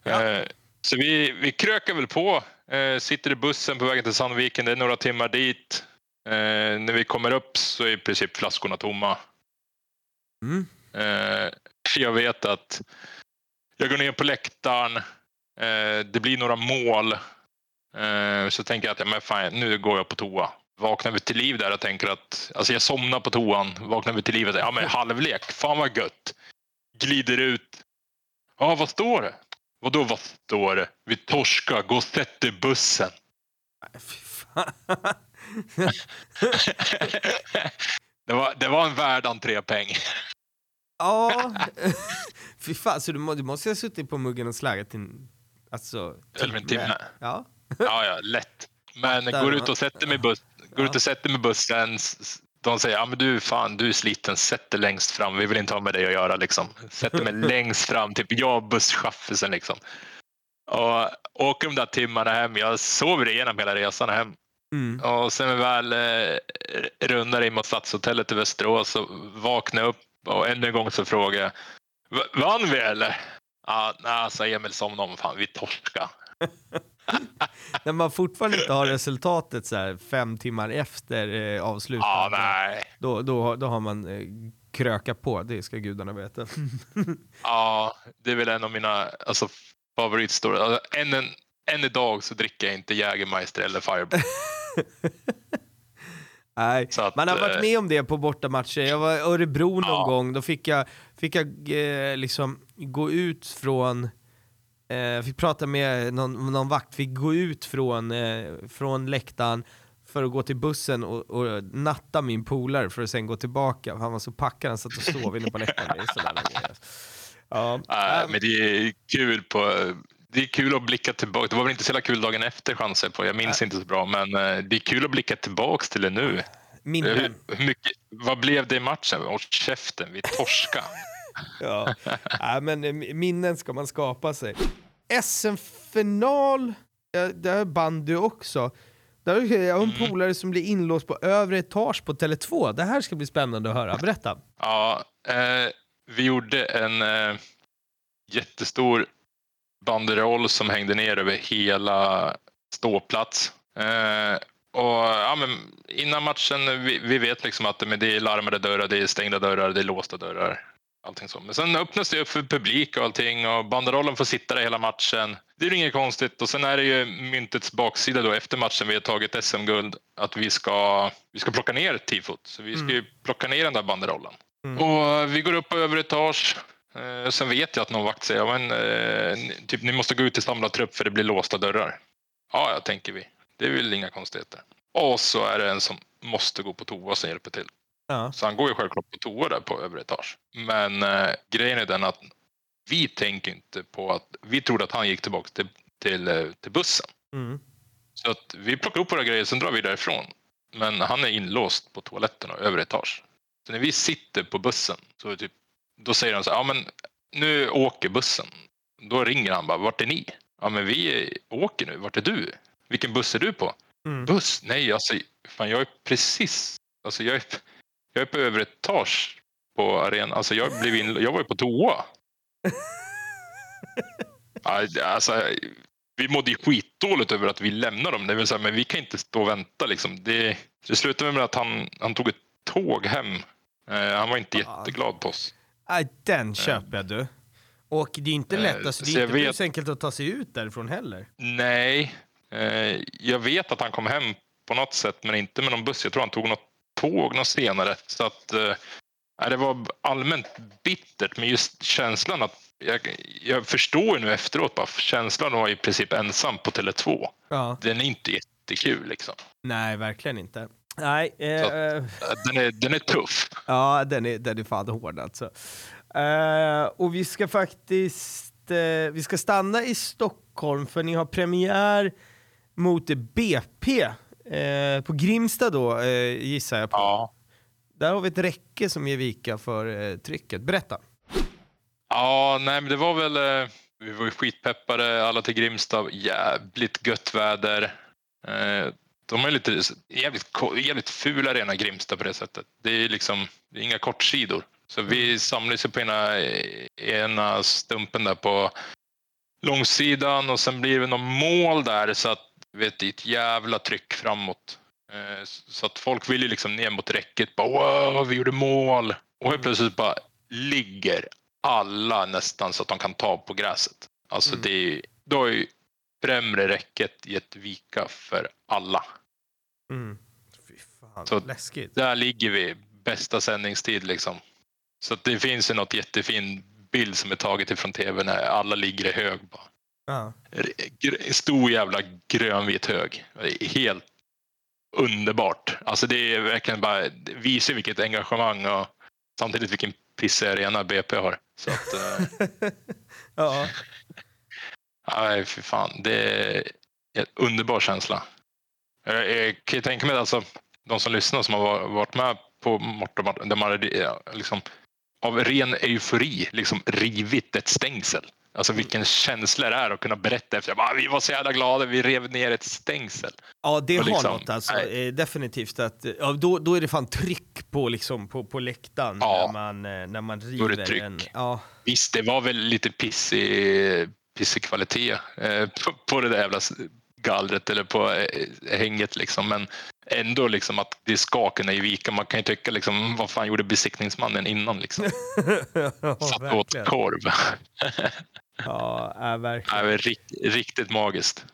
Ja. Eh, så vi, vi krökar väl på. Eh, sitter i bussen på vägen till Sandviken. Det är några timmar dit. Eh, när vi kommer upp så är i princip flaskorna tomma. Mm. Jag vet att jag går ner på läktaren. Det blir några mål. Så tänker jag att ja, men fan, nu går jag på toa. Vaknar vi till liv där och tänker att alltså jag somnar på toan. Vaknar vi till liv och säger ja men halvlek, fan vad gött. Glider ut. Ja, vad står det? Vadå vad står det? Vi torskar, gå och sätt dig i bussen. Nej, Fy fan. det, var, det var en värd entrépeng. ja, fy fan. Så du, må, du måste ha suttit på muggen och slaggat din... Alltså, Eller en timme. Ja. Ja, ja, lätt. Men går ut och sätter mig i bus, går ut och sätter mig i bussen. De säger, ja men du fan, du är sliten, sätt dig längst fram. Vi vill inte ha med dig att göra liksom. Sätter mig längst fram, typ jag och busschaffisen liksom. Och åker de där timmarna hem. Jag sover igenom hela resan hem. Mm. Och sen väl eh, rundar in mot Stadshotellet i Västerås så vaknar upp och ännu en gång så frågar jag, "Va- vann vi eller? Ja, nej, sa Emil som någon, fan vi torska. När man fortfarande inte har resultatet så här fem timmar efter eh, avslutet. Ja, nej. Då, då, då har man eh, krökat på, det ska gudarna veta. Ja, det är väl en av mina alltså, favoritstories. Alltså, än, en, än idag så dricker jag inte Jägermeister eller Fireball. Nej, att, man har eh, varit med om det på bortamatcher. Jag var i Örebro någon Ja. gång, då fick jag, fick jag eh, liksom gå ut från eh, fick prata med någon, någon vakt, fick gå ut från, eh, från läktaren för att gå till bussen och, och natta min polare för att sen gå tillbaka. Han var så packad, han satt och sov inne på läktaren. Det är. Ja. Nej, men det är kul på det är kul att blicka tillbaka. Det var väl inte så jävla kul dagen efter chanser på. Jag minns inte så bra, men eh, det är kul att blicka tillbaks till det nu. Minnen. Hur, hur mycket, vad blev det i matchen? Håll käften, vi torska. Ja. ja, men eh, minnen ska man skapa sig. SM-final, eh, där bandy också. Där jag har en polare som blir inlåst på övre etage på Tele2. Det här ska bli spännande att höra. Berätta. Ja, eh, vi gjorde en eh, jättestor banderoll som hängde ner över hela ståplats. Eh, och ja, men innan matchen, vi, vi vet liksom att men det är larmade dörrar, det är stängda dörrar, det är låsta dörrar. Allting så. Men sen öppnas det upp för publik och allting och banderollen får sitta där hela matchen. Det är inget konstigt och sen är det ju myntets baksida då efter matchen vi har tagit SM-guld att vi ska, vi ska plocka ner tifot. Så vi ska ju plocka ner den där banderollen. Mm. Och vi går upp på övre etage. Eh, sen vet jag att någon vakt säger men, eh, typ, ni måste gå ut till samlad trupp för det blir låsta dörrar. Ja, ja, tänker vi. Det är väl inga konstigheter. Och så är det en som måste gå på toa som hjälper till. Ja. Så han går ju självklart på toa där på övre etage. Men eh, grejen är den att vi tänker inte på att vi trodde att han gick tillbaka till, till, eh, till bussen. Mm. Så att vi plockar upp våra grejer, sen drar vi därifrån. Men han är inlåst på toaletten och övre etage. Så när vi sitter på bussen, så typ, då säger han så här, ja men nu åker bussen. Då ringer han bara, vart är ni? Ja men vi åker nu, vart är du? Vilken buss är du på? Mm. Buss? Nej, alltså, fan jag är precis, alltså jag är, jag är på övre etage på arenan. Alltså jag, blev in, jag var ju på toa. Alltså, vi mådde ju skitdåligt över att vi lämnade dem. Det vill säga, men vi kan inte stå och vänta. Liksom. Det, det slutade med att han, han tog ett tåg hem. Eh, han var inte Ja. jätteglad på oss. Nej, den köper jag du. Och det är inte Eh, lätt, alltså, det är inte vet- så enkelt att ta sig ut därifrån heller. Nej, eh, jag vet att han kom hem på något sätt, men inte med någon buss. Jag tror han tog något tåg något senare. Så att, eh, det var allmänt bittert, men just känslan att jag, jag förstår ju nu efteråt, bara, känslan vara i princip ensam på Tele2, Ja. den är inte jättekul. Liksom. Nej, verkligen inte. Nej, eh, att- eh, Den är, den är tuff. Ja, den är, den är fan hård alltså. Eh, och vi ska faktiskt eh, vi ska stanna i Stockholm för ni har premiär mot BP eh, på Grimsta då, eh, gissar jag på. Ja. Där har vi ett räcke som ger vika för eh, trycket. Berätta. Ja, nej men det var väl, eh, vi var ju skitpeppade alla till Grimsta, jävligt gött väder. Eh, de är lite jävligt, jävligt ful arena Grimsta på det sättet. Det är liksom det är inga kortsidor. Så vi samlades ju på ena, ena stumpen där på långsidan och sen blir det någon mål där så att vet, det är ett jävla tryck framåt. Eh, Så att folk vill ju liksom ner mot räcket. Bara, wow, vi gjorde mål! Och helt plötsligt bara ligger alla nästan så att de kan ta på gräset. Alltså Mm. det är, då är ju främre räcket gett vika för alla. Mm. Fy fan, Så- läskigt. Där ligger vi, bästa sändningstid liksom. Så att det finns ju något jättefin bild som är taget ifrån tv när alla ligger i hög. Bara. Ja. Stor jävla grönvit hög. Helt underbart. Alltså det är verkligen bara, visar vilket engagemang och samtidigt vilken pissig arena BP har. Så att, eh, ja. nej för fan. Det är en underbar känsla. Jag, jag kan tänka mig alltså, de som lyssnar som har var- varit med på Morton, där man liksom, av ren eufori liksom rivit ett stängsel. Alltså vilken känsla det är att kunna berätta efter. Bara, vi var så jävla glada, vi rev ner ett stängsel. Ja, det Och har liksom, något alltså. nej. Eh, definitivt. Att, ja, då, då är det fan tryck på, liksom, på, på läktaren Ja. när, man, eh, när man Då är river det tryck. en... Ja. Visst, det var väl lite pissig, pissig kvalitet eh, på, på det där jävla gallret eller på eh, hänget liksom. Men ändå liksom att det ska kunna ge vika. Man kan ju tycka liksom, vad fan gjorde besiktningsmannen innan liksom? Satt åt korv. Ja, äh, verkligen. Var rikt, riktigt magiskt.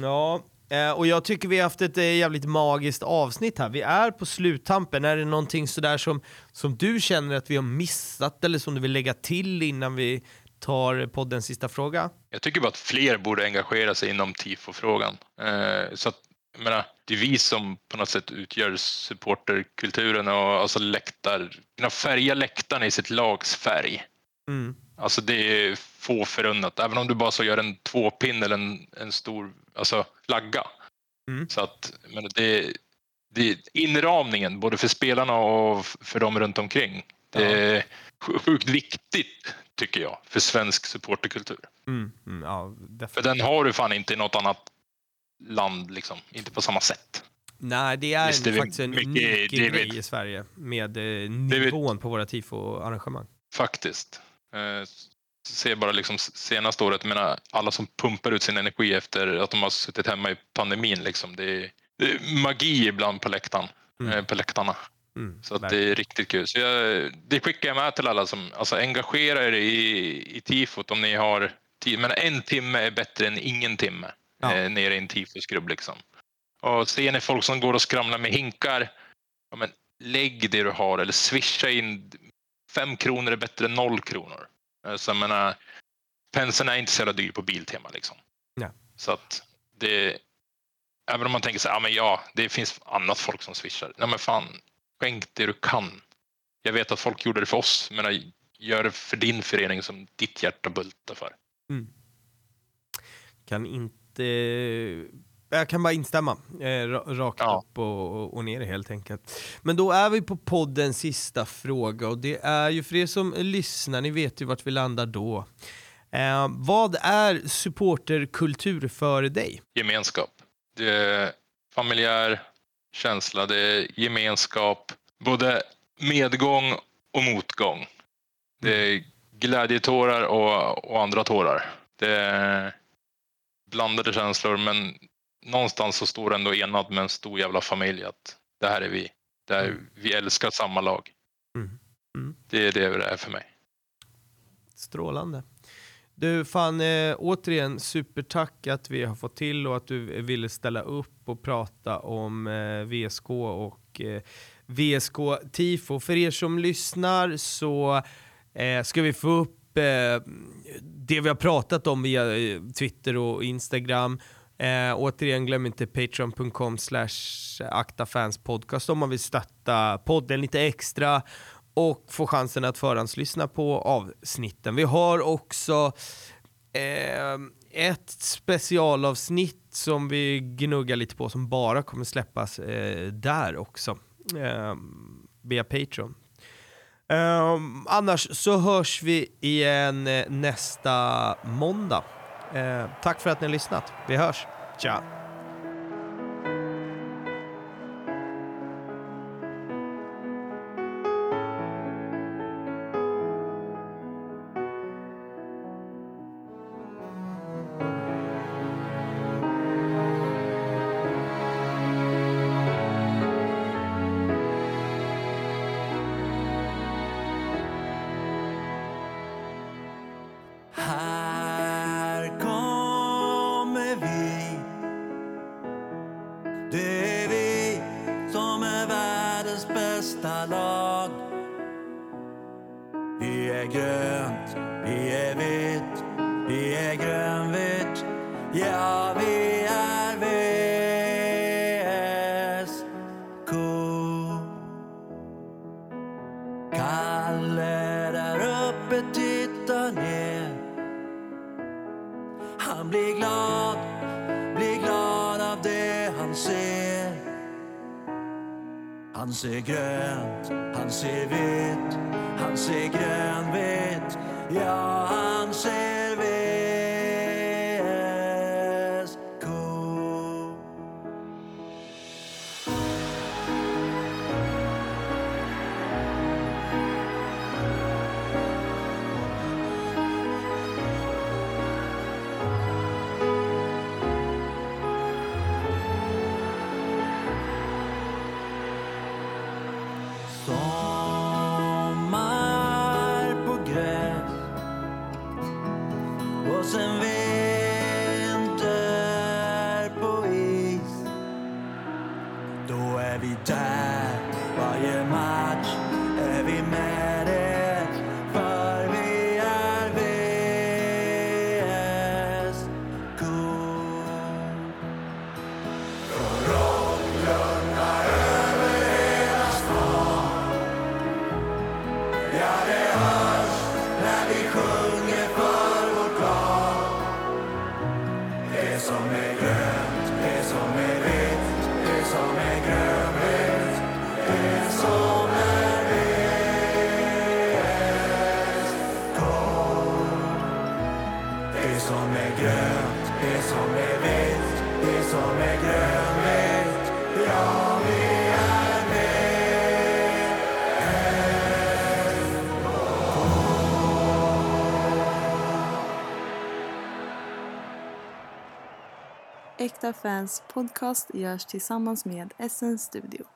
Ja, eh, och jag tycker vi har haft ett eh, jävligt magiskt avsnitt här. Vi är på sluttampen. Är det någonting sådär som, som du känner att vi har missat eller som du vill lägga till innan vi tar poddens sista fråga? Jag tycker bara att fler borde engagera sig inom tifo-frågan. Eh, så att, jag menar, det är vi som på något sätt utgör supporterkulturen och alltså läktar, kunna färga läktaren i sitt lags färg. Mm. Alltså det är få förunnat. Även om du bara så gör en tvåpinn eller en, en stor alltså, flagga. Mm. Så att, men det, det är inramningen både för spelarna och för dem runt omkring. Det är sj- sjukt viktigt tycker jag för svensk supporterkultur. Mm. Mm. Ja, För den har du fan inte i något annat land, liksom. inte på samma sätt. Nej, det är Visst, det är faktiskt en mycket- unik grej i Sverige med eh, nivån på våra tifo-arrangemang. Faktiskt. Eh, ser bara liksom senaste året, menar, alla som pumpar ut sin energi efter att de har suttit hemma i pandemin. Liksom. Det, är, det är magi ibland på, läktaren, Mm. eh, på läktarna. Mm. Så det är riktigt kul. Så jag, det skickar jag med till alla som alltså, engagera er i, i tifot om ni har tid. Men en timme är bättre än ingen timme Ja. eh, nere i en tifosgrupp. Liksom. Och ser ni folk som går och skramlar med hinkar, ja, men lägg det du har eller swisha in. Fem kronor är bättre än noll kronor. Eh, Så jag menar, penseln är inte så jävla dyr på Biltema. Liksom. Nej. Så att det, även om man tänker så här, ja, men ja, det finns annat folk som swishar. Nej men fan, skänk det du kan. Jag vet att folk gjorde det för oss, men gör det för din förening som ditt hjärta bultar för. Kan inte... Jag kan bara instämma. Eh, ra- rakt Ja. upp och, och, och ner helt enkelt. Men då är vi på poddens sista fråga och det är ju för er som lyssnar, ni vet ju vart vi landar då. Eh, vad är supporterkultur för dig? Gemenskap. Det är familjär känsla, det är gemenskap, både medgång och motgång. Det är glädjetårar och, och andra tårar. Det är blandade känslor, men någonstans så står ändå enad med en stor jävla familj att det här är vi. Det här, Mm. Vi älskar samma lag. Mm. Mm. Det är det det är för mig. Strålande. Du, fan eh, återigen supertack att vi har fått till och att du ville ställa upp och prata om eh, VSK och eh, VSK Tifo. För er som lyssnar så eh, ska vi få upp eh, det vi har pratat om via eh, Twitter och Instagram. Eh, återigen, glöm inte patreon.com slash aktafanspodcast om man vill stötta podden lite extra och få chansen att förhandslyssna på avsnitten. Vi har också eh, ett specialavsnitt som vi gnuggar lite på som bara kommer släppas eh, där också. Eh, via Patreon. Ehm, annars så hörs vi igen eh, nästa måndag. Eh, tack för att ni har lyssnat. Vi hörs. Ciao! Är grönt, vi är vitt, vi är grönvitt. Ja, vi är VSK Kalle där uppe tittar ner. Han blir glad, blir glad av det han ser. Han ser grönt, han ser vitt, han grönvitt Ja, Äkta Fans Podcast görs tillsammans med Essence Studio.